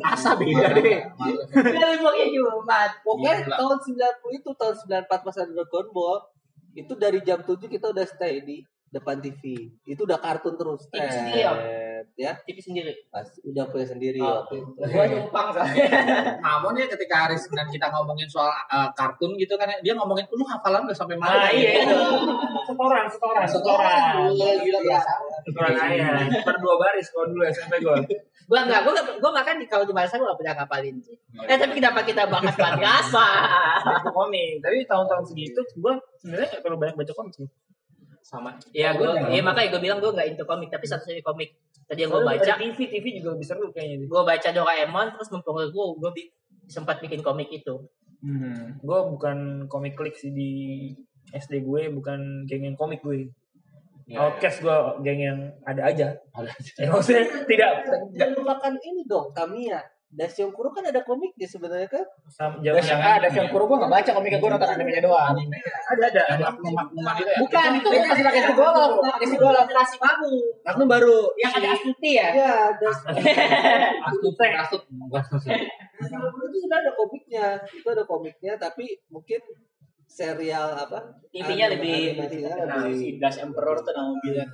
Asa beda deh. Gue liburnya Jumat. Pokoknya Gila. tahun 90 itu tahun 94 pas ada Dragon Ball itu dari jam 7 kita udah stay di depan TV. Itu udah kartun terus. TV sendiri, Om? Tet, ya. TV sendiri. Pas udah punya sendiri Oh. waktu itu. Gue numpang soalnya. Mamon ya ketika hari Senin kita ngomongin soal uh, kartun gitu kan ya, dia ngomongin lu hafalan udah sampai mana Ah iya itu. Setoran, setoran, setoran. Gila, gila biasa. Setoran ayah. Berdua baris kalau dulu SMP gua. Gue enggak, gue gue makan di kalau di bahasa gue gak pernah ngapalin sih. Eh tapi kenapa kita bahas? Baca komik. Tapi tahun-tahun segitu gua sebenarnya terlalu banyak baca komik. Sama ya gue Gua- ya makanya gue bilang gue nggak into komik tapi satu satu komik tadi yang gue baca TV, TV juga lebih seru kayaknya. gue baca Doraemon terus mempengaruhi gue gue bi- sempat bikin komik itu Hmm. Gue bukan komik klik sih di SD gue, bukan geng yang komik gue. Ya, Outcast gue geng yang ada aja. Ada Ya, maksudnya tidak Jangan lupakan ini dong, Tamiya. Dasyong Kuro kan ada komiknya sebenarnya kan? yang ada yang kuro gue nggak baca komiknya gue nonton animenya doang. ada ada. Maklumat gitu ya. Bukan itu masih pakai sigolong, pakai sigolong. generasi baru Magnum baru. yang ada Astuti ya Iya, Das Astut, astut. Dasyong Kuro itu sudah ada komiknya. Itu ada komiknya tapi mungkin serial apa? TV-nya lebih Nah, lebih si Dash Emperor tuh nama mobilnya.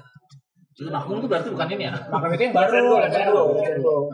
Itu makmum tuh berarti bukan ini ya? Magnum itu yang baru. Level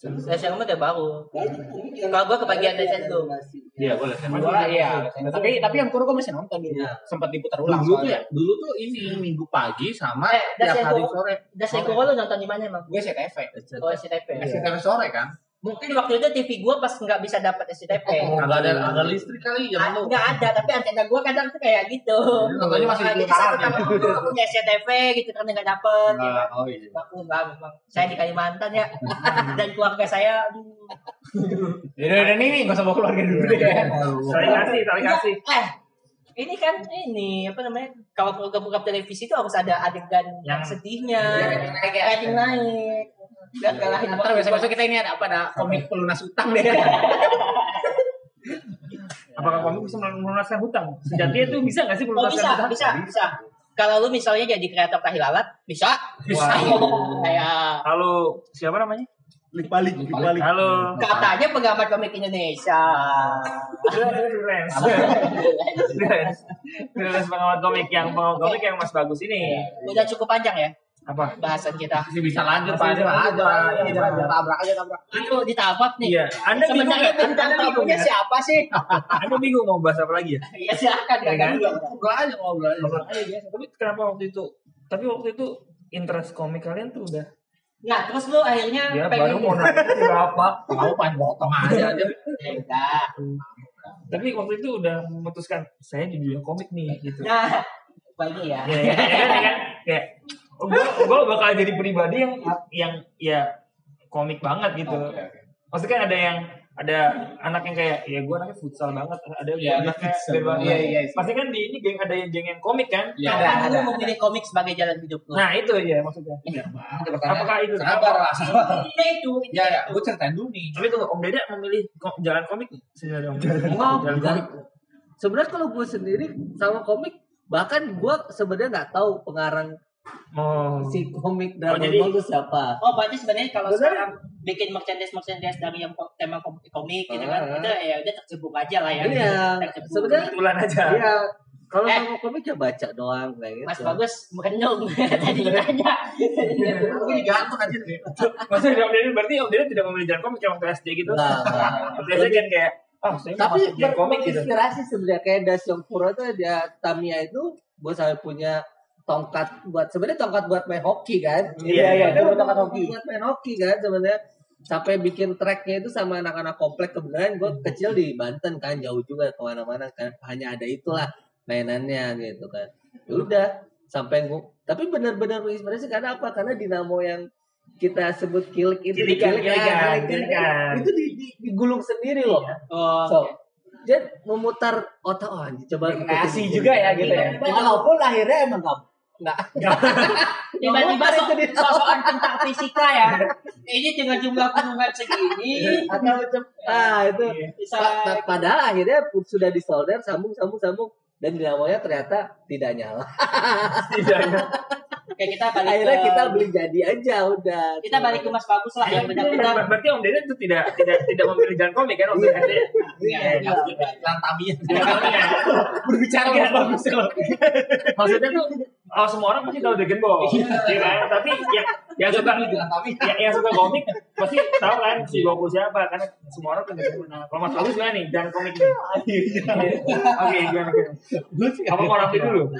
Dash yang udah baru Kalau gua kebagian ada itu. animasi. Iya, boleh. Dua iya. Tapi tapi yang kuro gue masih nonton dulu. Iya. Sempat diputar ulang. Dulu tuh soalnya. ya, dulu tuh ini minggu pagi sama Eh, tiap hari sore. Dash yang lu nonton di mana emang Gue CTV. oh SCTV SCTV sore kan? Mungkin waktu itu TV gua pas nggak bisa dapat SCTV Agak ada agak listrik kali ya lu. nggak ada tapi antena gua kadang tuh kayak gitu Contohnya masih Nah, di jadi satu ya. tahun nggak punya SCTV gitu karena nggak dapet ya kan. Oh iya. aku nggak memang saya di Kalimantan ya dan keluarga saya aduh. Udah udah nih, nggak usah bawa keluarga dulu deh. Saling kasih, saling kasih. eh ini kan ini apa namanya kalau program-program televisi itu harus ada adegan yang sedihnya Iya, naik ya. rating naik biar kalahin Ntar besok-besok kita ini ada apa? Ada komik pelunas utang deh. Apakah kamu bisa melunaskan hutang? Sejatinya itu bisa nggak sih Oh melunaskan bisa, hutang? bisa, bisa. Kalau lu misalnya jadi kreator tahi lalat, bisa. Bisa. Kayak Halo, siapa namanya? Lik balik, lik balik. Halo. katanya penggambar komik Indonesia. Freelance. Freelance. Freelance pengamat komik yang pengamat komik yang Mas Bagus ini. Udah cukup panjang ya Apa? bahasan kita. Masih bisa lanjut Masih Pak. bisa lanjut, Pak. Tabrak aja tabrak. Itu ditabak nih. Iya. Anda Sebenarnya bintang tamunya siapa sih? Anda bingung mau bahas apa lagi ya? Iya silakan Ya kan? Ngobrol aja ngobrol aja. Aja. Tapi kenapa waktu itu? Tapi waktu itu interest komik kalian tuh udah Nah, terus lu akhirnya ya pengen baru mau nanya berapa Tahu pan potong aja aja. Enggak. tapi waktu itu udah memutuskan saya di dunia komik nih gitu Nah, ini ya? ya, ya, ya kan ya gue gue bakal jadi pribadi yang yang ya komik banget gitu. Maksudnya kan ada yang ada anak yang kayak ya gue anaknya futsal banget ada Iya, anaknya futsal. bebas Iya, iya, iya. pasti kan di ini geng ada yang geng yang komik kan? Iya, Kapan ada, lu ada. memilih komik sebagai jalan hidup lu? nah itu ya maksudnya. Apakah itu? Sabar lah, sabar. Iya itu. Ya ya, gue ceritain dulu nih. tapi tuh om deda memilih jalan komik? Sebenarnya om jalan komik. Sebenarnya kalau gue sendiri sama komik bahkan gue sebenarnya nggak tahu pengarang oh si komik Oh, Dragon jadi- Ball itu siapa. Oh, berarti sebenarnya kalau Bener. sekarang bikin merchandise merchandise dari yang tema komik komik gitu kan, Ah. itu ya udah tercebur aja lah ya. Iya, sebenarnya kebetulan aja Iya. Kalau Eh. sama komik ya baca doang kayak gitu. Mas Bagus merenung tadi ditanya. Gue digantung aja nih. maksudnya om deda berarti om deda tidak memilih jalan komik yang waktu SD gitu waktu SD kan kayak ah saya mau Tapi komik gitu berinspirasi sebenarnya kayak Dasyong Puro tuh dia Tamiya itu gue sampai punya tongkat buat sebenarnya tongkat buat main hoki kan. Iya, iya, Kan itu tongkat hoki. buat main hoki kan sebenarnya. Sampai bikin tracknya itu sama anak-anak komplek kebenaran gue kecil di Banten kan jauh juga ke mana-mana kan. Hanya ada itulah mainannya gitu kan. Ya udah sampai gue tapi benar-benar menginspirasi karena apa? Karena dinamo yang kita sebut kilik itu Kilikan, kilik, kilikan, ah, kilik, kilikan. itu di, di- digulung sendiri loh. Oh, So, dia memutar otak oh coba Kreasi ikutin juga ya gitu ya. Walaupun akhirnya emang gak enggak tiba-tiba Itu so- sosokan tentang fisika ya. Ini dengan jumlah gunungan segini. Atau macam ah itu bisa Pa- pa- padahal akhirnya pun sudah disolder sambung sambung sambung. Dan dinamonya ternyata tidak nyala. kayak kita balik Akhirnya ke kita beli jadi aja udah. kita balik ke Mas Bagus lah yang benar-benar Ber- berarti om deda itu tidak tidak tidak memilih jalan komik kan om deda Iya, Iya, iya. Jalan Tamiya. Berbicara Iya. Mas Bagus loh. maksudnya tuh oh, semua orang pasti tahu Dragon Ball ya kan tapi yang yang suka Tamiya. yang, yang suka komik pasti tahu kan si Goku siapa karena semua orang punya. Nah, kalau Mas Bagus gimana nih jalan komik nih oke gimana gimana apa mau rapi dulu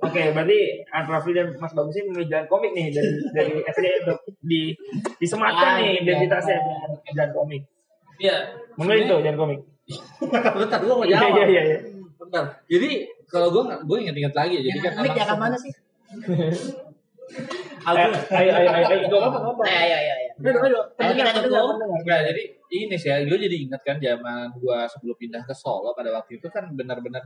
Oke, berarti Ant Rafli dan Mas Bagus ini memilih jalan komik nih dari dari SD untuk di disematkan Ah, nih iya. identitasnya jalan komik. Iya. Memilih tuh jalan komik. Bentar gua mau Iya jawab. iya iya. iya. Bentar. Jadi kalau gue gue inget-inget lagi ya. Jadi kan Mik emang jangan mana sih? Ayo, ayo, ayo, ayo, ayo, gue apa, apa? Ayo, ayo, ayo. Aduh, aduh. Ayo kita dukung. Enggak, jadi ini sih ya, gue jadi ingat kan zaman gue sebelum pindah ke Solo pada waktu itu kan benar-benar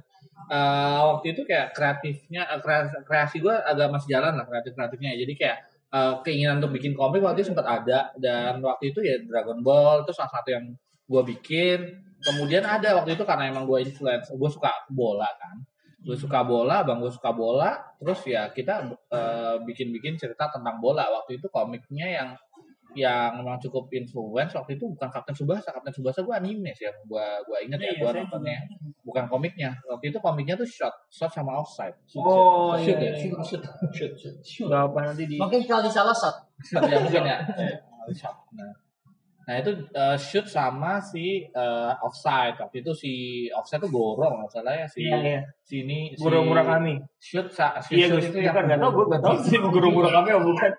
eh, waktu itu kayak kreatifnya eh, krea- kreasi gue agak masih jalan lah kreatif kreatifnya jadi kayak eh, keinginan untuk bikin komik waktu itu sempat ada. Dan waktu itu ya Dragon Ball itu salah satu yang gue bikin. Kemudian ada waktu itu karena emang gue influence gue suka bola kan. Gue suka bola bang gue suka bola. Terus ya kita eh, bikin-bikin cerita tentang bola. Waktu itu komiknya yang yang memang cukup influence waktu itu bukan Kapten Subasa Kapten Subasa gue anime sih yang gue gue inget ya Iya, gue nontonnya bukan komiknya waktu itu komiknya tuh shot shot sama offside shoot, Oh, shoot, iya, shoot, iya. shoot, shoot, shoot, shoot. Gak apa nanti di. Mungkin kalau disalah shot. Shot ya mungkin ya Shot. nah, nah itu uh, shoot sama si uh, offside waktu itu si offside tuh gorong nggak salah ya si Iya, iya. sini si Guru murah kami. shoot sa, si Iya, shoot gue bukan nggak tahu, gue nggak tahu sih guru murah kami atau bukan.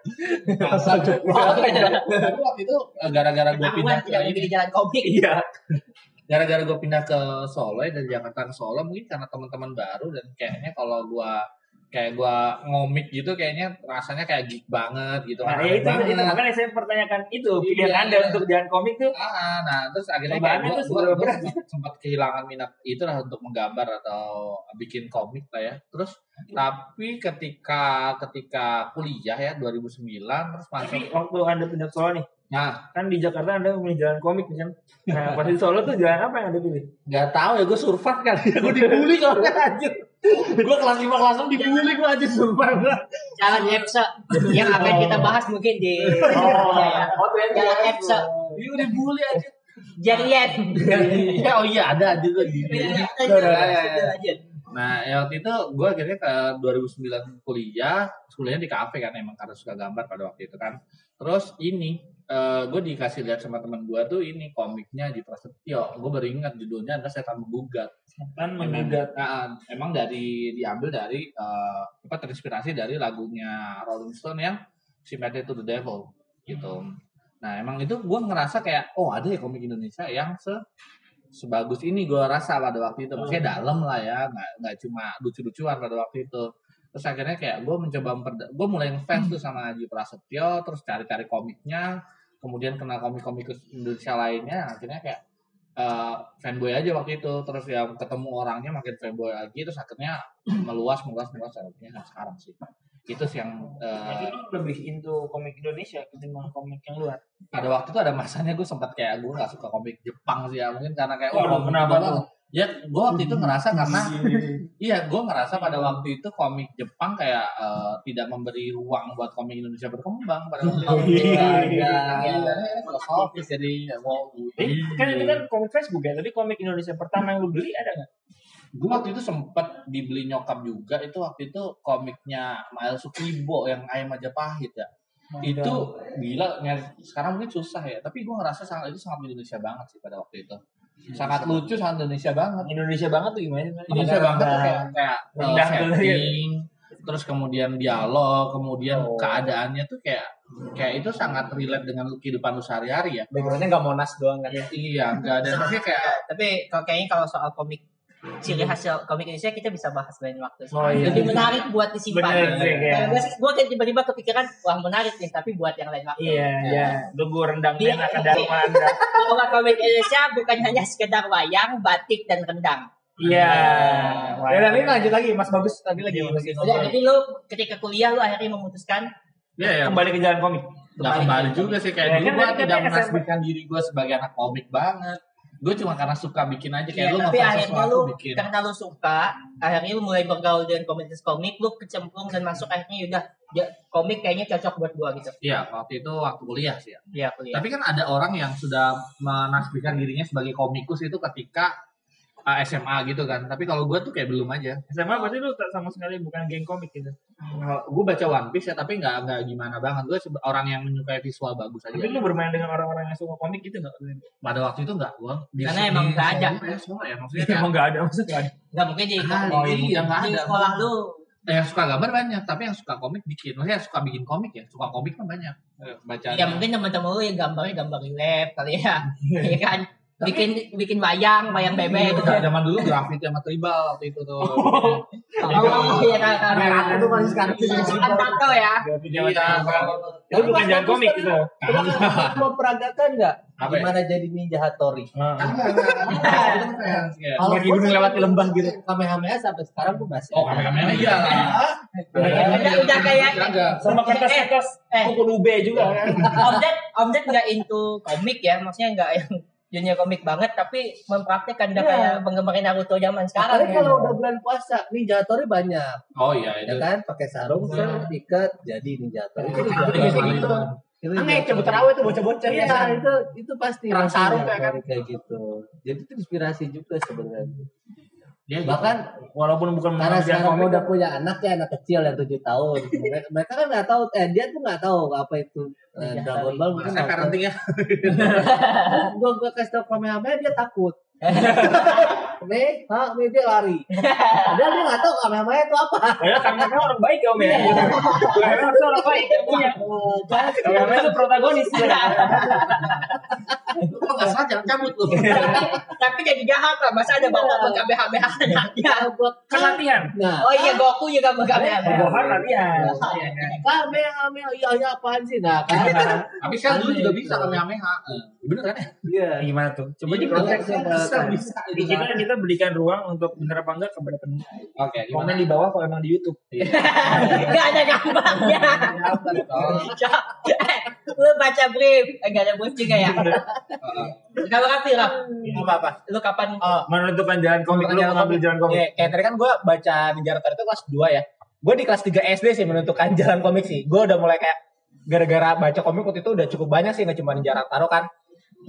Tapi waktu itu uh, gara-gara gue pindah ke ini di jalan komik. Iya. gara-gara gue pindah ke Solo ya dari Jakarta ke Solo mungkin karena teman-teman baru dan kayaknya kalau gue kayak gue ngomik gitu kayaknya rasanya kayak geek banget gitu Nah, aneh ya itu, banget. itu makanya saya pertanyakan itu pilihan Iya. anda untuk jalan komik tuh. Ah, nah terus akhirnya kayak gue seberapa berat? sempat kehilangan minat itu lah untuk menggambar atau bikin komik lah ya. Terus tapi ketika ketika kuliah ya 2009 terus masuk Tapi waktu anda pindah ke Solo nih, nah kan di Jakarta anda memilih jalan komik kan? Nah, pas di Solo tuh jalan apa yang anda pilih? nggak tahu ya gue survive ya gue dibully soalnya anjir gue kelas 5 kelas 6 dibully gue aja survive Jalan Epsa yang akan kita bahas mungkin di Oh, Iya, ya. oh jalan Epsa. Iya dibully aja. Jarian. ya oh iya ada juga di. Lanjut. Nah ya waktu itu gue akhirnya ke 2009 kuliah, kuliahnya di kafe kan emang karena suka gambar pada waktu itu kan. Terus ini gue dikasih lihat sama teman gue tuh ini komiknya di Prasetyo. Gue baru ingat judulnya adalah Setan Menggugat. Kan menggugat. Nah, emang dari diambil dari eh, apa terinspirasi dari lagunya Rolling Stone yang Sympathy to the Devil gitu. Nah emang itu gue ngerasa kayak oh ada ya komik Indonesia yang se sebagus ini gue rasa pada waktu itu maksudnya dalam lah ya nggak nggak cuma lucu-lucuan pada waktu itu terus akhirnya kayak gue mencoba memperda- gue mulai ngefans tuh sama Haji Prasetyo terus cari-cari komiknya kemudian kenal komik-komik Indonesia lainnya akhirnya kayak eh, fanboy aja waktu itu terus ya ketemu orangnya makin fanboy lagi terus akhirnya meluas meluas meluas akhirnya sekarang sih itu sih yang eh, Jadi lebih into komik Indonesia ketimbang komik yang luar. pada waktu itu ada masanya gue sempat kayak gue gak suka komik Jepang sih ya mungkin karena kayak komik kenapa? Ya gue waktu itu ngerasa karena iya gue ngerasa pada waktu itu komik Jepang kayak eh, tidak memberi ruang buat komik Indonesia berkembang pada waktu itu. Iya, iya iya. iya. filosofis jadi ya, mau Eh, kan itu kan komik Facebook ya, tapi komik Indonesia pertama yang lu beli ada nggak? gue waktu itu sempet dibeli nyokap juga itu waktu itu komiknya Mael Sukibo yang Ayam Majapahit ya. Itu gila sekarang mungkin susah ya tapi gue ngerasa sangat itu sangat Indonesia banget sih pada waktu itu sangat lucu sangat Indonesia banget Indonesia banget tuh gimana? Indonesia banget tuh kayak kayak tuh, setting terus kemudian dialog kemudian Oh. keadaannya tuh kayak kayak itu sangat relate dengan kehidupan lu sehari-hari ya Backgroundnya nggak monas doang kan. iya enggak ada maksudnya kayak Tapi kalau kayaknya kalau soal komik ciri khas komik Indonesia kita bisa bahas lain waktu. Oh, iya. Lebih menarik buat disimpan. Bener sih, iya. Kalau gue kayak tiba-tiba kepikiran, wah menarik nih, tapi buat yang lain waktu. Iya, iya. Lu gue rendang Iya. enak ke dalam anda. Bahwa komik Indonesia bukan hanya sekedar wayang, batik, dan rendang. Iya. Ya dan ini lanjut lagi Mas Bagus tadi lagi. Jadi, jadi lu ketika kuliah lu akhirnya memutuskan ya ya Kembali ke jalan komik. nggak kembali juga sih Ya, kayak dulu kan gue tidak katanya menasbihkan diri gue sebagai anak komik banget gue cuma karena suka bikin aja kayak Iya, lu tapi akhirnya lu bikin karena lu suka, akhirnya lu mulai bergaul dengan komunitas komik, lu kecemplung dan masuk akhirnya yaudah ya, komik kayaknya cocok buat gua gitu. Iya, waktu itu waktu kuliah sih ya. Iya kuliah. Tapi kan ada orang yang sudah menasbihkan dirinya sebagai komikus itu ketika SMA gitu kan. Tapi kalau gue tuh kayak belum aja. SMA berarti lu tak sama sekali bukan geng komik gitu. gue baca One Piece ya, tapi nggak nggak gimana banget. Gue orang yang menyukai visual bagus aja. Tapi lu bermain dengan orang-orang yang suka komik gitu nggak? Pada waktu itu nggak, gue. Karena emang nggak ada. ya, maksudnya kayak, Emang nggak ada maksudnya nggak ada. Nggak mungkin di, Ah, di, iya, nggak ada. sekolah lu. yang suka gambar banyak, tapi yang suka komik dikit. Maksudnya yang suka bikin komik ya, suka komik kan banyak. Eh, Baca. Ya mungkin teman-teman lu yang gambarnya gambar lab kali ya. Iya kan? Bikin bikin bayang bayang bebek gitu Nah, zaman dulu grafiti sama tribal waktu itu tuh. oh iya kan Merah itu masih sekarang kan tato ya Iya, Itu bukan jalan komik gitu. memperagakan nggak Apa ya? gimana jadi ninja Hattori Nah. Iya. Kalau sih- lewati lembah gitu. Kamehameha sampai sekarang gue masih Oh, kamera iya lah. udah udah kayak. Sama kertas-kertas eh buku Nube juga kan. Omjet Omjet nggak into komik ya maksudnya nggak yang dunia komik banget tapi mempraktekkan udah Iya. kayak penggemar Naruto zaman sekarang Apalagi ya. kalau udah bulan puasa ninja Hattori banyak Oh iya ya itu. kan pakai sarung ser diikat jadi ninja Hattori itu Iya, iya, gitu. iya. Itu cabut Hattori. terawih tuh bocah-bocah Iya, biasa. itu itu pasti Perang rasanya sarung kayak kan. kayak gitu. Jadi itu inspirasi juga sebenarnya. Dia Bahkan Walaupun bukan karena sekarang komik. udah punya anak ya anak kecil yang tujuh tahun. Mereka, mereka kan nggak tahu, eh dia tuh nggak tahu apa itu eh, Ninja Dragon Ball mungkin saya nggak tahu. ya. Gua gua kasih tau Kamehameha dia takut. Nih, ha, nih dia lari. Padahal dia nggak tahu Kamehameha itu apa. Padahal kamera orang baik ya om ya. Kamera harusnya orang baik. Punya. Kan? Kamera itu protagonis. Kok nggak salah jangan cabut lu. tapi jadi jahat lah masa ada bapak mengkabehabeha anaknya Kan latihan. Nah, oh iya Goku juga mengkabehabeha Bohong latihan. Kamehameha iya iya apaan sih? Nah, kan. Tapi sekarang dulu juga bisa kamehameha. Bener kan ya? Iya. Gimana tuh? Coba Jadi di konteks. bisa, bisa. Di kita kita berikan ruang untuk bener apa enggak kepada penonton. Oke, Komen gimana? di bawah kalau emang di YouTube. nggak ada gambarnya Eh, lu baca brief Eh, nggak ada brief juga ya kalau kapan lah Apa apa? lu kapan Oh, Menentukan jalan komik lu mengambil komik. jalan komik. Iya, kayak tadi kan gue baca Ninja Hattori itu kelas 2 ya. Gue di kelas 3 SD sih menentukan jalan komik sih. Gue udah mulai kayak gara-gara baca komik waktu itu udah cukup banyak sih, nggak cuma Ninja Hattori kan.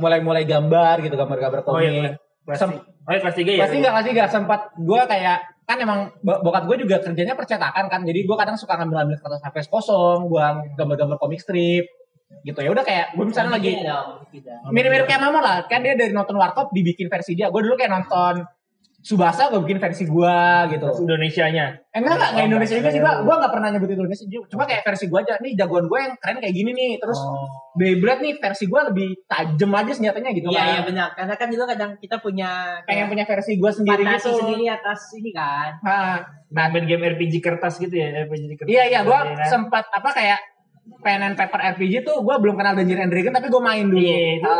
Mulai-mulai gambar gitu, gambar-gambar Oh komik. iya. Kelas Sem- tiga. Oh iya, kelas tiga ya. Pasti nggak kelas 3 sempat gue kayak kan emang bo- bokap gue juga kerjanya percetakan kan. Jadi gue kadang suka ngambil-ngambil kertas HVS kosong, gue gambar-gambar komik strip gitu ya udah kayak gue misalnya lagi mirip-mirip kayak mama lah kan dia dari nonton warkop dibikin versi dia gue dulu kayak nonton Subasa gue bikin versi gue gitu. Indonesianya. Eh, enggak enggak enggak Indonesia juga sih gue gue nggak pernah nyebut Indonesia juga. Cuma kayak versi gue aja nih jagoan gue yang keren kayak gini nih. Terus Beyblade nih versi gue lebih tajam aja senjatanya gitu Iya kan. iya benar. Karena kan dulu kadang kita punya pengen punya versi gue sendiri gitu. sendiri atas ini kan. Nah, Nah, main game RPG kertas gitu ya, RPG kertas. iya iya gue Iya kan? sempat apa kayak pen and paper RPG tuh gue belum kenal Dungeons and Dragons tapi gue main dulu. Iya, itu,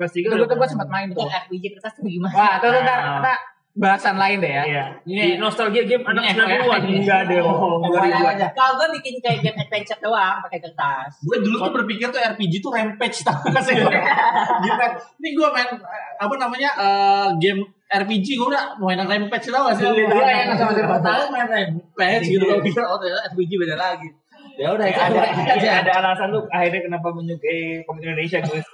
itu itu udah tuh gue sempat main itu tuh RPG kertas tuh gimana? Wah itu tuh bahasan lain deh ya Iya. Ini- Di nostalgia game anak Ini 90-an. FYI. Enggak deh. Oh, 2000-an. kalau gue bikin kayak game adventure doang pakai kertas Gue dulu tuh berpikir tuh RPG tuh rampage tau gak sih? Ini gue main eh, apa namanya eh, game RPG gue udah mainan rampage tau gak sih? Iya, Iya, yang sama Gue tahu main rampage gitu. Gue pikir oh ternyata RPG beda lagi. Ya udah itu ada ada, ada alasan lu akhirnya kenapa menyukai komik Indonesia guys.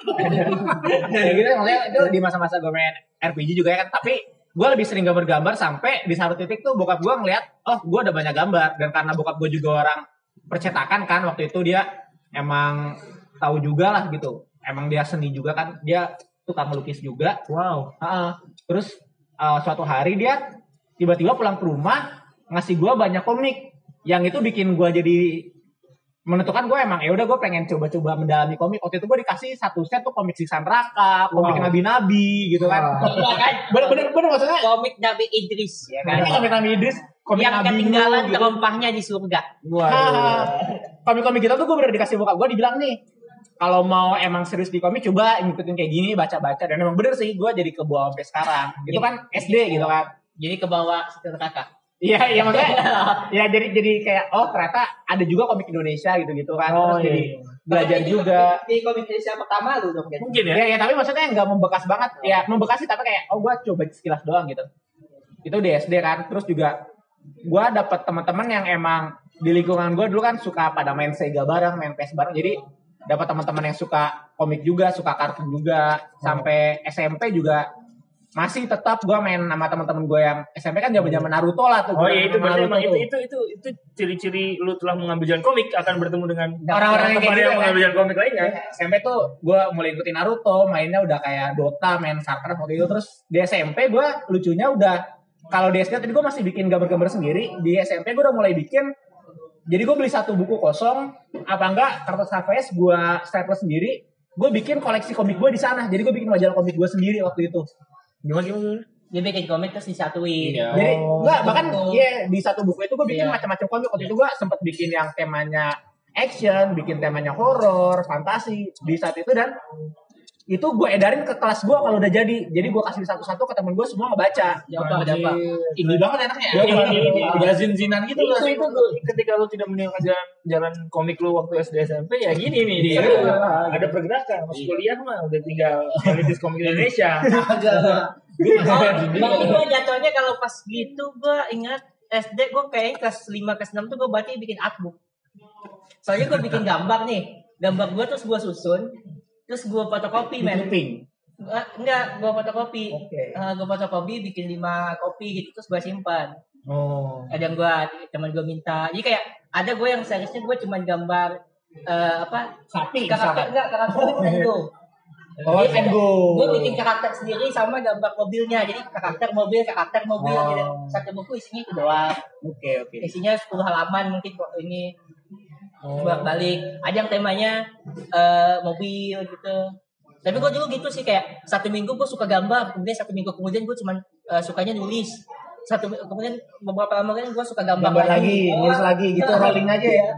kayak gitu maksudnya itu di masa-masa gue main RPG juga ya kan tapi gue lebih sering gambar-gambar sampai di satu titik tuh bokap gue ngeliat oh gue udah banyak gambar dan karena bokap gue juga orang percetakan kan waktu itu dia emang tahu juga lah gitu emang dia seni juga kan dia tukang melukis juga Wow. Heeh. terus eh, suatu hari dia tiba-tiba pulang ke rumah ngasih gue banyak komik yang itu bikin gue jadi menentukan gue emang ya udah gue pengen coba-coba mendalami komik. Waktu itu gue dikasih satu set tuh komik Siksan Raka komik Wow. nabi-nabi gitu kan. Bener bener bener maksudnya. Komik Nabi Idris ya kan? Komik nabi Idris komik yang nabi ketinggalan gitu. terompahnya di surga. Haha. komik-komik kita tuh gue bener dikasih bokap gue dibilang nih kalau mau emang serius di komik coba ngikutin kayak gini baca-baca. Dan emang bener sih gue jadi kebawa sampai sekarang. Itu kan SD gitu kan. jadi ke bawah sekitar kakak Iya, iya maksudnya ya jadi jadi kayak oh ternyata ada juga komik Indonesia gitu-gitu kan. Oh, Terus jadi iya. belajar juga. di komik Indonesia pertama lu dong kan Mungkin ya. Ya, ya tapi maksudnya nggak membekas banget. Ya membekas sih tapi kayak oh gua coba sekilas doang gitu. Itu di SD kan. Terus juga gua dapet teman-teman yang emang di lingkungan gua dulu kan suka pada main Sega bareng, main PS bareng. Jadi dapat teman-teman yang suka komik juga, suka kartun juga. Sampai SMP juga masih tetap gua main sama teman-teman gue yang SMP kan zaman-zaman Naruto lah tuh. Oh iya itu Naruto emang itu itu itu itu ciri-ciri lu telah mengambil jalan komik akan bertemu dengan Orang-orang yang kayak gitu yang kan. mengambil jalan komik lainnya. SMP tuh gue mulai ikutin Naruto, mainnya udah kayak Dota, main Starcraft waktu itu. Terus di SMP gue lucunya udah kalau di SD tadi gue masih bikin gambar-gambar sendiri. Di SMP gue udah mulai bikin. Jadi gue beli satu buku kosong, apa enggak kertas HVS gue staples sendiri. gue bikin koleksi komik gue di sana. Jadi gue bikin majalah komik gue sendiri waktu itu. Gimana gimana? Dia bikin komik terus disatuin. Iya. Jadi Oh, enggak bahkan betul. iya di satu buku itu gue bikin Iya. macam-macam komik. Waktu itu gue sempat bikin yang temanya action, bikin temanya horror, fantasi di saat itu dan itu gue edarin ke kelas gue kalau udah jadi. Jadi gue kasih satu-satu ke temen gue semua ngebaca. Jawab jawab. Ini banget enaknya. Ya, ini, ini. Udah zin-zinan gitu Itu kan. itu tuh ketika lu tidak meninggalkan jalan jalan komik lu waktu SD SMP ya gini nih dia. Iya. Ada pergerakan. Pas kuliah mah udah tinggal elitis komik Indonesia. Oh, gue jatuhnya kalau pas gitu gue ingat SD gue kayaknya kelas 5 kelas 6 tuh gue berarti bikin artbook. Soalnya gue bikin gambar nih. Gambar gue terus gue susun. Terus gue fotokopi men. Eh, enggak, gue fotokopi. Oke. Eh, gue fotokopi bikin 5 kopi gitu terus gue simpan. Oh. Ada yang gue teman gue minta. Jadi kayak ada gue yang seriusnya gue cuma gambar eh, apa Sapi karakter enggak karakter. Oh, Jadi ada- Tengo. Gue bikin karakter sendiri sama gambar mobilnya. Jadi karakter mobil, karakter mobil Oh. gitu. Satu buku isinya itu doang. Oke, oke. Isinya 10 halaman mungkin waktu ini Oh. balik. Ada yang temanya eh, mobil gitu. Tapi gue dulu gitu sih kayak satu minggu gue suka gambar, kemudian satu minggu kemudian gue cuman eh, sukanya nulis. Satu kemudian beberapa lama kan gue suka gambar, Gambar lagi, Oh, nulis lagi gitu, Nah, rolling aja ya.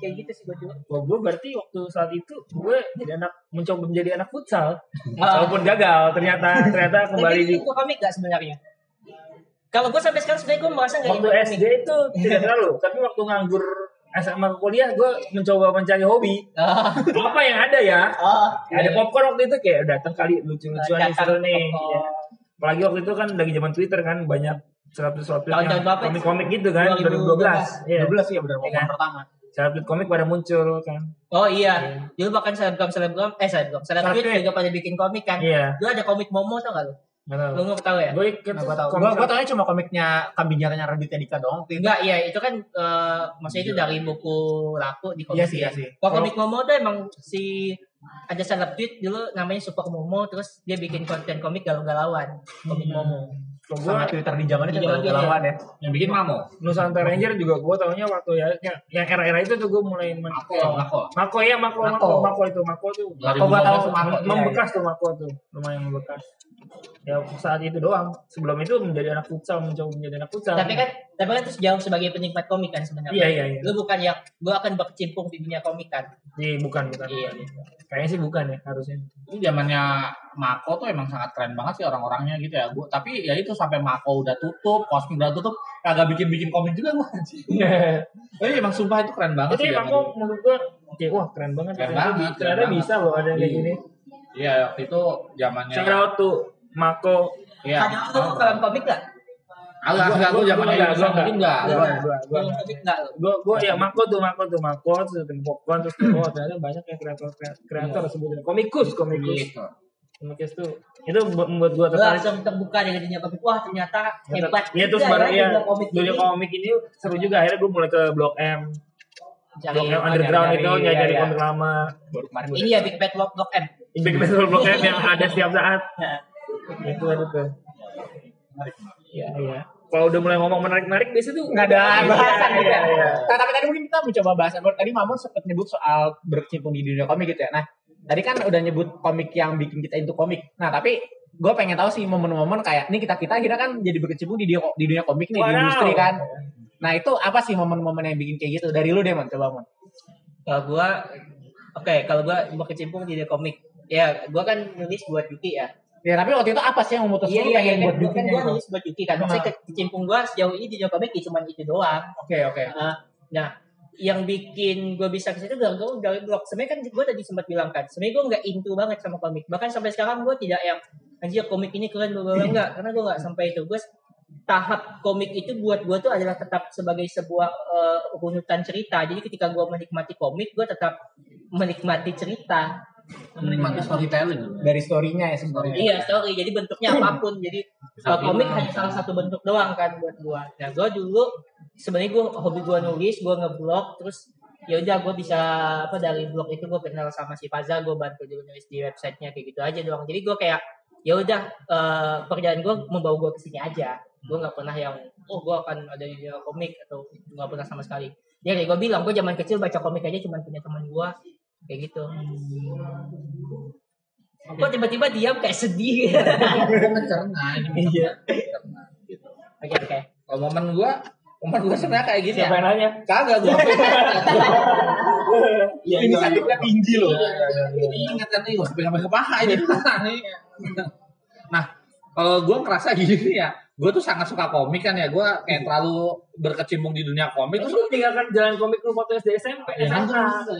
Kayak gitu sih gue dulu. Wah, gue berarti waktu saat itu gue jadi anak mencoba menjadi anak futsal. Walaupun gagal, ternyata ternyata kembali di itu komik gak sebenarnya? Kalau gue sampai sekarang sebenarnya gue merasa gak waktu SD itu tidak terlalu, tapi waktu nganggur SMA ke kuliah gue mencoba mencari hobi. Ah. Apa yang ada ya? Oh, Ada popcorn waktu itu kayak datang kali lucu-lucuan nih seru nih. Ya. Apalagi waktu itu kan lagi zaman Twitter kan banyak tahun berapa? komik-komik gitu kan 2012. 2012. Iya. 12 sih ya benar Iya momen kan? pertama. Selaput komik pada muncul kan. Oh iya, dulu bahkan selebgram selebgram eh selebgram selebgram Selebgram. juga pada bikin komik kan. Iya. Dulu ada komik Momo tau gak lu? Nggak tahu. Lu nggak tahu ya? Gue ikut Nah, gua tahu. komik- Gua gua tahunya cuma komiknya kambing nyatanya Raditya Dika doang. itu. Enggak, iya itu kan eh, maksudnya itu dari buku laku di komik. Iya sih, iya sih. Kalau komik Momo tuh emang si ada seleb tweet dulu namanya Super Momo terus dia bikin konten komik galau-galauan komik Momo. Kalau Sama gue Twitter di zaman itu galau-galauan ya. Yang bikin Mamo. Nusantara Ranger juga gue tahunya waktu ya yang, yang era-era itu tuh gue mulai main Mako, Mako. Mako ya Mako Mako Mako. Mako itu Mako tuh Mako gua tahu. Mako. Iya, membekas tuh Mako tuh lumayan membekas ya saat itu doang sebelum itu menjadi anak futsal mencoba menjadi anak futsal Tapi kan tapi kan terus jauh sebagai penikmat komik kan sebenarnya. iya iya iya Lu bukan yang gua akan berkecimpung di dunia komik kan. Iya, bukan bukan Iya. kayaknya sih bukan ya harusnya Itu zamannya Mako tuh emang sangat keren banget sih orang-orangnya gitu ya. Gua tapi ya itu sampai Mako udah tutup, Cosmic udah tutup, kagak bikin-bikin komik juga gua anjing. Tapi emang sumpah itu keren banget itu sih. ya Mako dulu. menurut gue oke wah keren banget Keren ternyata, banget, ternyata keren bisa loh ada yang kayak Iya. gini Iya, waktu itu zamannya. out tuh Mako Iya. Ada lu kalau komik gak? Agak Gua- gua- gua enggak, gua mungkin enggak. Gua- gua- gua- Kalau komik enggak lu? gue gue ya Mako tuh Mako tuh Mako terus tim popcorn terus oh ternyata banyak ya kreator kreator sebutnya komikus komikus Gitu. komikus tuh itu bu- membuat gue Lu tertarik langsung terbuka dengan dunia komik. Wah ternyata hebat. Iya terus baru ya ya dunia komik ini. seru juga akhirnya gue mulai ke Blok M Blok M underground itu nyari nyari iya, iya. komik lama Ini ya Big Bad Block M. Big Battle Blok M yang ada setiap saat Nah, itu ada tuh iya iya kalau udah mulai ngomong menarik menarik biasa tuh nggak ada bahasan gitu ya. Iya, iya. Nah, tapi tadi mungkin kita mencoba bahasan. Tadi Mamun sempat nyebut soal berkecimpung di dunia komik gitu ya. Nah, tadi kan udah nyebut komik yang bikin kita into komik. Nah, tapi gue pengen tahu sih momen-momen kayak ini kita kita akhirnya kan jadi berkecimpung di dunia, di dunia komik nih di Wadaw. industri kan. Nah, itu apa sih momen-momen yang bikin kayak gitu? Dari lu deh, Mon. Coba, Mon. Kalau gua oke, kalau gua mau kecimpung di dunia komik. Ya, gua kan nulis buat Yuki ya. Ya, tapi waktu itu apa sih yang memutuskan lu pengen buat kan, bikin gua itu? nulis buat Yuki kan. Maksudnya ke- kecimpung gua sejauh ini di komik ya cuma itu doang. Oke, oke. Uh, nah, yang bikin gue bisa ke situ gue dari blog. Sebenarnya kan gue tadi sempat bilang kan, sebenarnya gue nggak into banget sama komik. Bahkan sampai sekarang gue tidak yang anjir komik ini keren bla bla enggak, karena gue nggak sampai itu. Gue tahap komik itu buat gue tuh adalah tetap sebagai sebuah uh, runutan cerita. Jadi ketika gue menikmati komik, gue tetap menikmati cerita. Menikmati storytelling. Dari story-nya ya sebenarnya. Iya, story. Jadi bentuknya apa pun. Jadi uh, komik hanya salah satu bentuk doang kan buat gua. Nah, gua dulu sebenarnya gua hobi gua nulis, gua ngeblog, terus ya udah gua bisa apa dari blog itu gua kenal sama si Faza, gua bantu dia nulis di websitenya kayak gitu aja doang. Jadi gua kayak ya udah eh, pekerjaan gua membawa gua ke sini aja. Gua nggak pernah yang oh gua akan ada di dunia komik atau nggak pernah sama sekali. Ya kayak gua bilang, gua zaman kecil baca komik aja cuma punya teman gua kayak gitu. Kok tiba-tiba diam kayak sedih. Mencerna ini Iya. mencerna gitu. Oke oke. Kalau momen gue, momen gue sebenarnya kayak gini Siapa ya. nanya? Kagak gue. Iya, Inisiatifnya tinggi loh. Ini ingat kan nih, gue pegang ke paha ini. Nah, kalau gue ngerasa gini ya, gue tuh sangat suka komik kan ya. Gue kayak terlalu berkecimpung di dunia komik. Terus meninggalkan jalan komik lu waktu SD SMP, ya kan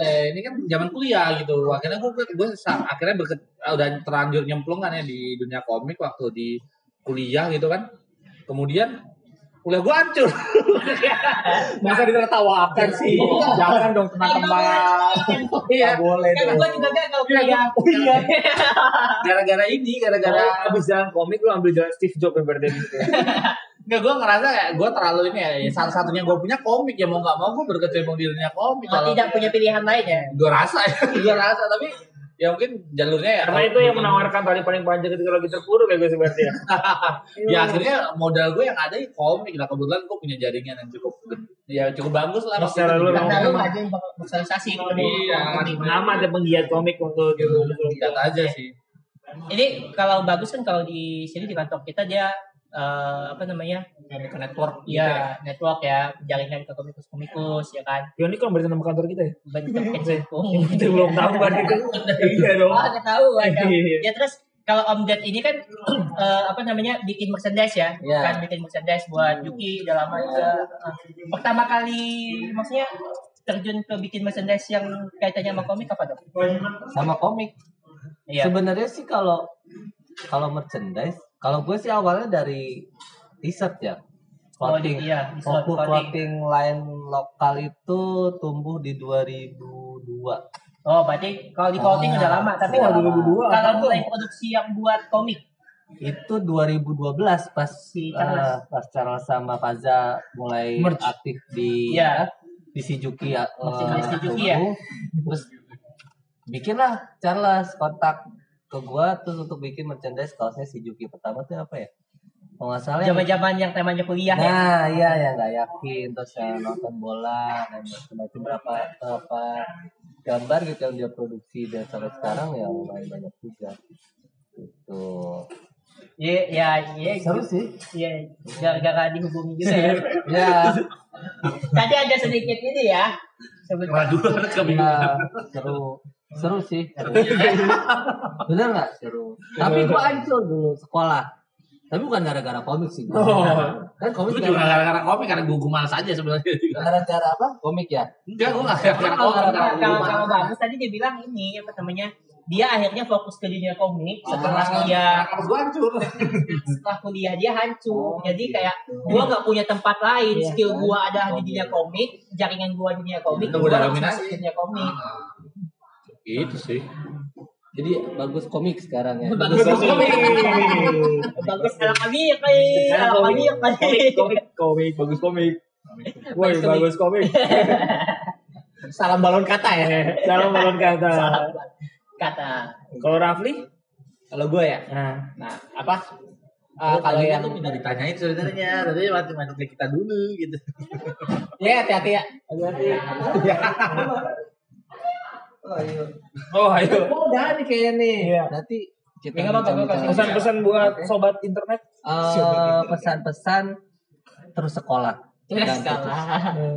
eh, ini kan zaman kuliah gitu. Akhirnya gue gue akhirnya berke, udah terlanjur nyemplung kan ya di dunia komik waktu di kuliah gitu kan. Kemudian kuliah gue hancur. Masa ditertawakan sih. Jangan dong teman-teman. Iya. Nggak boleh Kan gue juga gagal kuliah. Oh iya. Gara-gara ini, gara-gara Gara abis jalan komik lu ambil jalan Steve Jobs yang berarti gitu. Nggak, gue ngerasa ya, gue terlalu ini ya, ya, salah satunya gue punya komik ya mau nggak mau gue berkecimpung di dunia komik. Oh, tidak punya pilihan lain ya. Gue rasa ya, gue rasa tapi ya mungkin jalurnya ya. Karena itu yang menawarkan tali paling panjang ketika lagi terpuruk ya gue sih berarti ya. ya akhirnya modal gue yang ada di komik lah kebetulan gue punya jaringan yang cukup ya cukup bagus lah. Secara itu. lu Karena lu aja yang sosialisasi. Iya. Nama ada penggiat komik untuk gitu. Lihat aja sih. Ini kalau bagus kan kalau di sini di kantor kita dia eh, apa namanya? Ke network gitu ya. Ya, network ya, jaringan ke komikus-komikus ya kan. Ya ini kan berarti nama kantor kita ya. Bentuk kecimpung. Kita belum tahu kan itu. Iya dong. Oh, ada tahu ada. Iya. Ya terus kalau Om Ded ini kan eh, apa namanya bikin merchandise ya, Iya. kan bikin merchandise buat Yuki udah lama juga. Eh, Pertama kali maksudnya terjun ke bikin merchandise yang kaitannya sama komik apa dong? sama komik. Iya. Sebenarnya sih kalau kalau merchandise, kalau gue sih awalnya dari t-shirt ya. Oh, Clothing. iya, di Fokus clothing. clothing line lokal itu tumbuh di 2002. Oh, berarti kalau di clothing Ah, udah lama, tapi udah kalau 2002, kalau mulai produksi yang buat komik. Itu 2012 pas Si Charles. eh, pas Charles sama Faza mulai Merch. aktif di Iya. di Shizuki ya. Eh, Shizuki ya? Terus bikinlah Charles kontak ke gua terus untuk bikin merchandise kaosnya Shizuki pertama tuh apa ya? Kalau nggak salah yang Zaman-zaman yang temanya kuliah ya. Nah, iya yang nggak yakin terus yang nonton bola dan macam-macam berapa berapa gambar gitu yang dia produksi dan sampai sekarang ya lumayan banyak juga. Gitu. Iya, ya, iya. Seru sih. Iya, gara-gara dihubungi juga ya. Ya, Tadi ada sedikit ini ya. Sebentar. Waduh, ya seru. Seru sih. Seru. Bener nggak seru? Tapi gua hancur dulu sekolah. Tapi bukan gara-gara komik sih. gua. Kan komik Gue juga gara- gara-gara komik karena gue malas aja sebenarnya juga. gara-gara apa? Komik ya? Enggak, gue gak gara-gara komik. kalau- kalau bagus tadi dia bilang ini apa namanya? Dia akhirnya fokus ke dunia komik setelah dia gue hancur. setelah kuliah dia hancur. Jadi kayak gua nggak punya tempat lain, skill gua ada di dunia komik, jaringan gua di dunia komik, Itu gua udah harus ke dunia komik. Gitu sih. Jadi bagus komik sekarang ya. Bagus komik. Bagus ala kami ya ala kami ya Komik, kayak. komik, komik, bagus komik. Woi, Bagus komik. bagus komik. Salam balon kata ya. Salam balon kata. Kata. Kalau Rafli? Kalau gue ya. Nah, Nah, apa? Ah, kalau yang tuh minta ditanyain sebenarnya, tapi mati mati kita dulu gitu. ya hati-hati ya. oh ayo. Oh, udah nih kayaknya nih. Iya. Nanti kita Pesan-pesan buat sobat internet. Eh, pesan-pesan terus sekolah. Ya.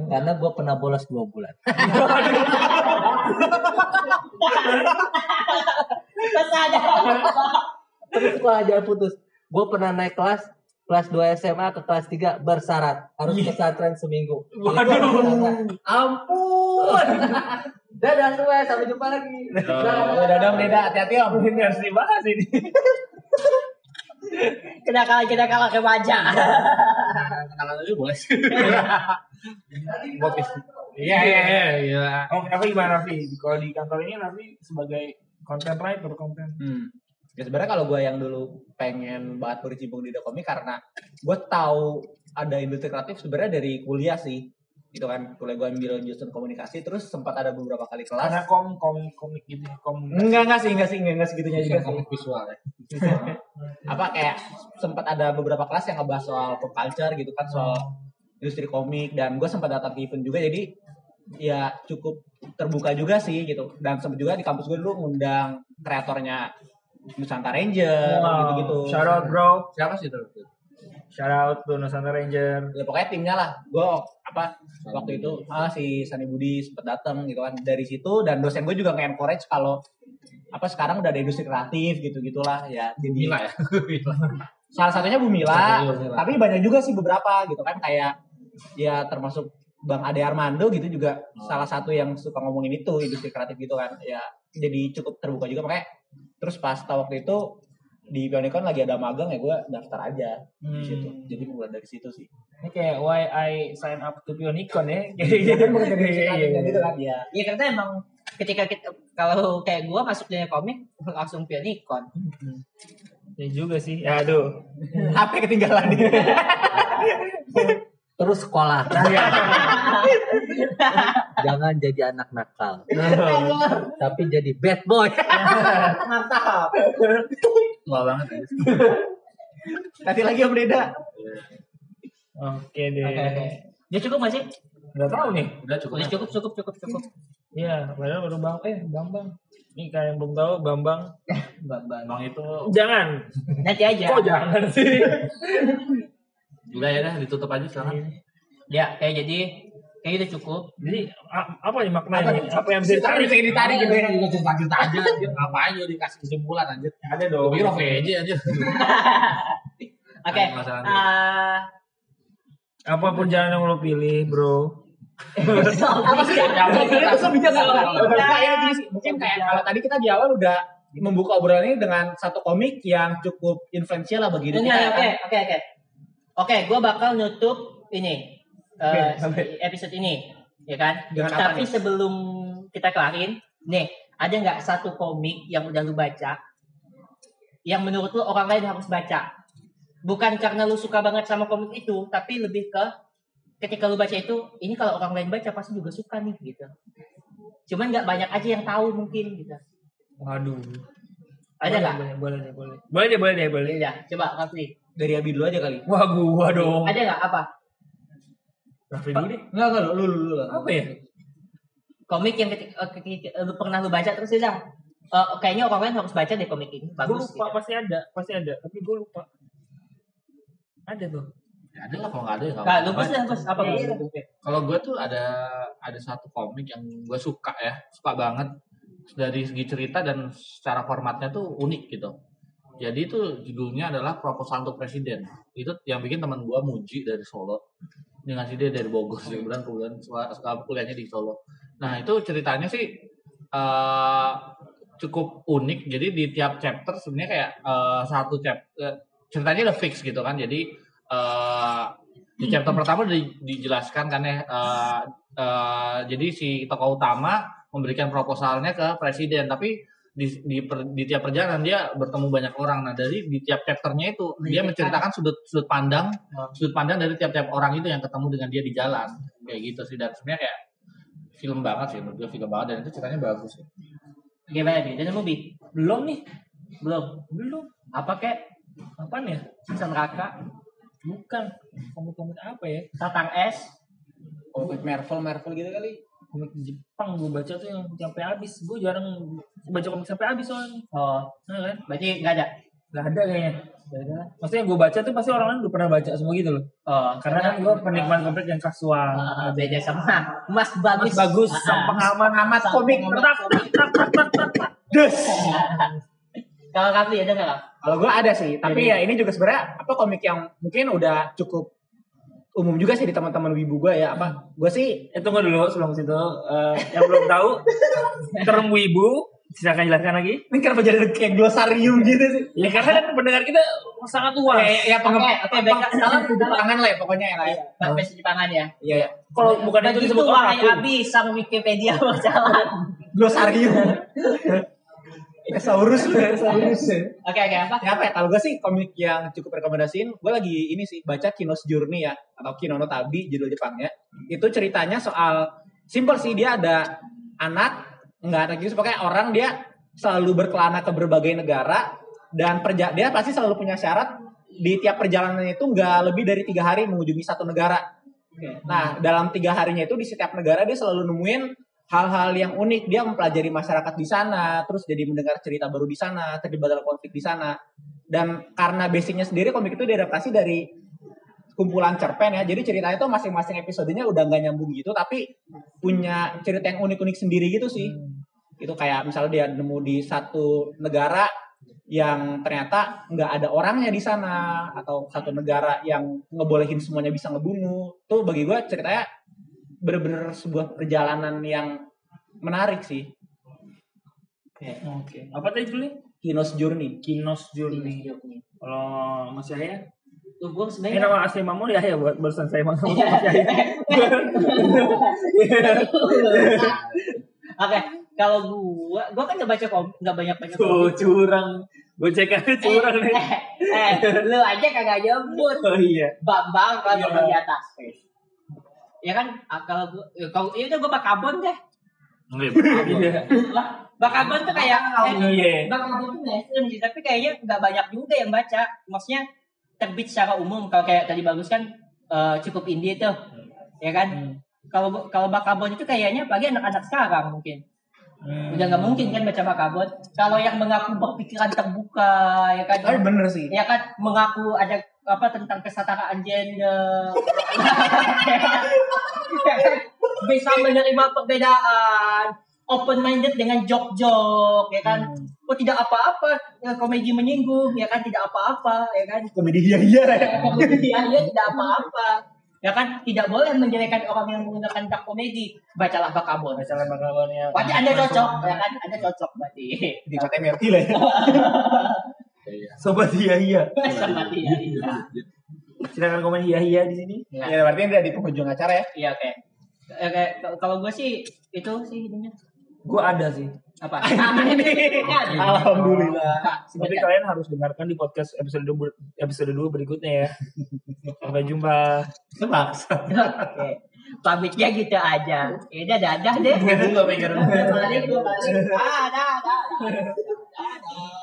Karena gue pernah bolos dua bulan. Terus sekolah jangan putus. Gue pernah naik kelas kelas 2 SMA ke kelas 3 bersyarat harus pesantren seminggu. Waduh. Ampun. Dadah semua, sampai jumpa lagi. Udah dong beda hati-hati om. Ini harus dibahas ini. Kenakalan kenakalan remaja. Kenalan dulu boleh. Iya iya iya. Iya. Oh, Rafli gimana Rafli? Kalau di kantor ini Rafli sebagai content writer konten. Hmm. Ya sebenarnya kalau gue yang dulu pengen banget berkecimpung di komik karena gue tahu ada industri kreatif sebenarnya dari kuliah sih. Gitu kan, kuliah gue ambil jurusan komunikasi terus sempat ada beberapa kali Karena kelas. kom kom komik gitu, kom. Enggak enggak sih, enggak sih, enggak, enggak segitunya juga sih. komik visual ya. Apa kayak sempat ada beberapa kelas yang ngebahas soal pop culture gitu kan, soal industri komik dan gue sempat datang ke event juga jadi ya cukup terbuka juga sih gitu dan sempat juga di kampus gue dulu ngundang kreatornya Nusantara Ranger gitu-gitu. Shout out bro. Siapa sih itu? Shout out to Nusantara Ranger. Ya pokoknya timnya lah. Gue apa waktu itu ah si Sani Budi sempet datang gitu kan dari situ dan dosen gue juga nge-encourage kalau apa sekarang udah ada industri kreatif gitu gitulah ya jadi Gila ya. salah satunya Bumila, Bumila. tapi banyak juga sih beberapa gitu kan kayak ya termasuk Bang Ade Armando gitu juga Oh. salah satu yang suka ngomongin itu industri kreatif gitu kan ya jadi cukup terbuka juga makanya terus pas tahu waktu itu di Pionicon lagi ada magang ya gue daftar aja di situ Hmm. jadi mulai dari situ sih Ini kayak why I sign up to Pionicon ya. Iya kan bukan Iya, iya, gitu kan ya Ya karena emang ketika kita kalau kayak gua masuk dunia komik langsung Pionicon. Ya juga sih. Ya aduh. HP ketinggalan Terus sekolah. Jangan jadi anak nakal, tapi jadi bad boy. mantap Tua banget ya. nanti lagi om Deda Oke deh. Oke oke. Ya cukup masih? Gak tahu nih. Udah cukup. Udah cukup cukup cukup cukup. Iya, padahal baru Bang eh Bambang. Ini kayak yang belum tahu Bambang. Bang bang. Bang itu Jangan. Nanti aja. Kok jangan sih? Udah ya dah ditutup aja sekarang. Ya kayak jadi kayak udah cukup. Jadi apa nih maknanya? Apa, yang bisa ditarik? bisa ditarik gitu ya Juga cerita-cerita aja anjir. Ngapain juga dikasih kesimpulan anjir. Ada dong. pikir OVJ anjir. Oke. Ah, Apa pun jalan yang lo pilih, bro. apa sih Ya, itu Iya, apa? iya. Ya, mungkin kayak kalau tadi kita di awal udah membuka obrolan ini dengan satu komik yang cukup influential lah bagi hidup Enggak, kita oke, kan. oke, oke. Oke, gue bakal nutup ini oke. episode ini, ya kan? Dengan apa Tapi nih? sebelum kita kelarin, nih ada nggak satu komik yang udah lu baca, yang menurut lu orang lain harus baca? Bukan karena lu suka banget sama komik itu, tapi lebih ke ketika lu baca itu, ini kalau orang lain baca pasti juga suka nih gitu. Cuman nggak banyak aja yang tahu mungkin gitu. Waduh. Ada nggak? Boleh, boleh, boleh, boleh. Boleh deh, boleh deh, boleh. Iya, coba Rafli. Dari Abi dulu aja kali. Wah, gua dong. Ada nggak apa? Raffi dulu deh. Enggak, enggak, lu, lu, lu, lu. Apa ya? komik yang ketika, eh, ketika- pernah lu baca terus bilang "Eh, kayaknya orang lain harus baca deh komik ini Gue bagus lupa, gitu. pasti ada. Pasti ada. Tapi gue lupa. Ada tuh. Ya, ada lah kalau nggak ada ya nggak Nah, lu apa-apa. pasti apa apa. Bos? Kalau gue tuh ada ada satu komik yang gue suka ya, suka banget dari segi cerita dan secara formatnya tuh unik gitu. Jadi itu judulnya adalah Proposal untuk Presiden. Itu yang bikin teman gue Muji dari Solo. Dia ngasih dia dari Bogor sih, kemudian kemudian kuliahnya di Solo. Nah itu ceritanya sih eh, cukup unik. Jadi di tiap chapter sebenarnya kayak eh, satu chapter ceritanya udah fix gitu kan. Jadi eh, di chapter pertama di- dijelaskan kan ya eh, eh, jadi si tokoh utama memberikan proposalnya ke presiden tapi di, di, per- di tiap perjalanan dia bertemu banyak orang nah dari di tiap chapternya itu dia menceritakan sudut sudut pandang sudut pandang dari tiap-tiap orang itu yang ketemu dengan dia di jalan kayak gitu sih dan sebenarnya kayak film banget sih menurut gue film banget dan itu ceritanya bagus sih gimana nih dan movie Belum nih. belum Belum. apa kek Apaan ya? Siksa neraka Bukan. Komik-komik apa ya? Tatang es Komik Marvel, Marvel gitu kali. Komik Jepang gue baca tuh yang sampai habis. Gue jarang baca komik sampai habis soalnya. oh Nah, kan? berarti nggak ada Gak ada kayaknya. Nggak ada. Maksudnya gue baca tuh pasti orang lain udah pernah baca semua gitu loh. oh Karena kan gue penikmat komik yang kasual. Ah, beda sama Mas bagus Mas bagus Ah, sang pengamat amat komik tak tak tak tak tak tak tak des kalau Rafli ada nggak? Kalau gue ada sih, tapi ya ini juga sebenarnya apa komik yang mungkin udah cukup umum juga sih di teman-teman wibu gue ya apa? Gue sih eh tunggu dulu sebelum situ Eh, yang belum tahu term wibu silakan jelaskan lagi. Ini kenapa jadi kayak glosarium gitu sih? Ya karena kan pendengar kita sangat luas. Kayak ya pengen oke, baik. salah sudut tangan lah ya pokoknya ya lah ya. Sampai segi tangan ya. iya ya kalau bukan itu disebut orang Abi sang Wikipedia berjalan. glosarium Thesaurus lu Thesaurus Oke oke apa? ya apa ya? Kalau gue sih komik yang cukup rekomendasiin gue lagi ini sih baca Kinos Journey ya atau Kinono Tabi judul Jepangnya. Itu ceritanya soal simple sih dia ada anak nggak ada gitu pokoknya orang dia selalu berkelana ke berbagai negara dan perja dia pasti selalu punya syarat di tiap perjalanan itu nggak lebih dari tiga hari mengunjungi satu negara. Nah dalam tiga harinya itu di setiap negara dia selalu nemuin hal-hal yang unik. Dia mempelajari masyarakat di sana terus jadi mendengar cerita baru di sana terlibat dalam konflik di sana. Dan karena basicnya sendiri komik itu diadaptasi dari kumpulan cerpen ya. Jadi ceritanya itu masing-masing episodenya udah nggak nyambung gitu tapi punya cerita yang unik-unik sendiri gitu sih. Itu kayak misalnya dia nemu di satu negara yang ternyata nggak ada orangnya di sana atau satu negara yang ngebolehin semuanya bisa ngebunuh. Tuh bagi gue ceritanya bener-bener sebuah perjalanan yang menarik sih Oke. Apa tadi judulnya? Kinos Journey Kinos Journey. Kalau Mas Yahya? Tuh gue Ini sebenarnya nama asli Mamun Yahya buat barusan saya ngomong sama Mas Yahya. Oke, kalau gua, gua kan nggak baca komik, nggak banyak baca Tuh komik. curang. Gue cek aja curang nih. Eh, eh, lu aja kagak nyebut. Oh iya. Bambang kan Iya. di atas. Ya kan, ah, kalau gua, ya, kalau itu gua bakabon deh. Iya. Lah, bakabon tuh kayak, eh, Iya. bakabon tuh mainstream sih, tapi kayaknya nggak banyak juga yang baca. Maksudnya terbit secara umum. Kalau kayak tadi bagus kan eh, cukup indie tuh, ya kan. Hmm. Kalau kalau bakabon itu kayaknya bagi anak-anak sekarang mungkin. Hmm. Udah nggak mungkin kan baca bakabon. Kalau yang mengaku berpikiran terbuka, ya kan. tapi bener sih Ya kan mengaku ada apa tentang kesetaraan gender. Ya? Bisa menerima perbedaan, open minded dengan jok-jok, ya kan. Oh tidak apa-apa, ya, komedi menyinggung, ya kan tidak apa-apa, ya kan. komedi iya iya Komedi aja tidak apa-apa. Ya kan tidak boleh menjelekan orang yang menggunakan dark komedi. Bacalah bakabon. Misalnya bakalannya. Berarti Anda cocok, ya kan? Anda cocok berarti. di kata MRT lah ya Sobat Iya Iya. Sama dia. Iya, Silakan komen Iya Iya di sini. ya berarti ini di penghujung acara ya Iya oke. Eh, kayak kalau gue sih itu sih ininya Gue ada sih. apa? Alhamdulillah. alhamdulillah Tapi kalian harus dengarkan di podcast episode 2 episode 2 berikutnya ya. Sampai jumpa. semaksa Oke. Pamitnya gitu aja. Ya udah dadah deh. Pengen dulu pengen dulu Balik, balik. Ah, dah, dah.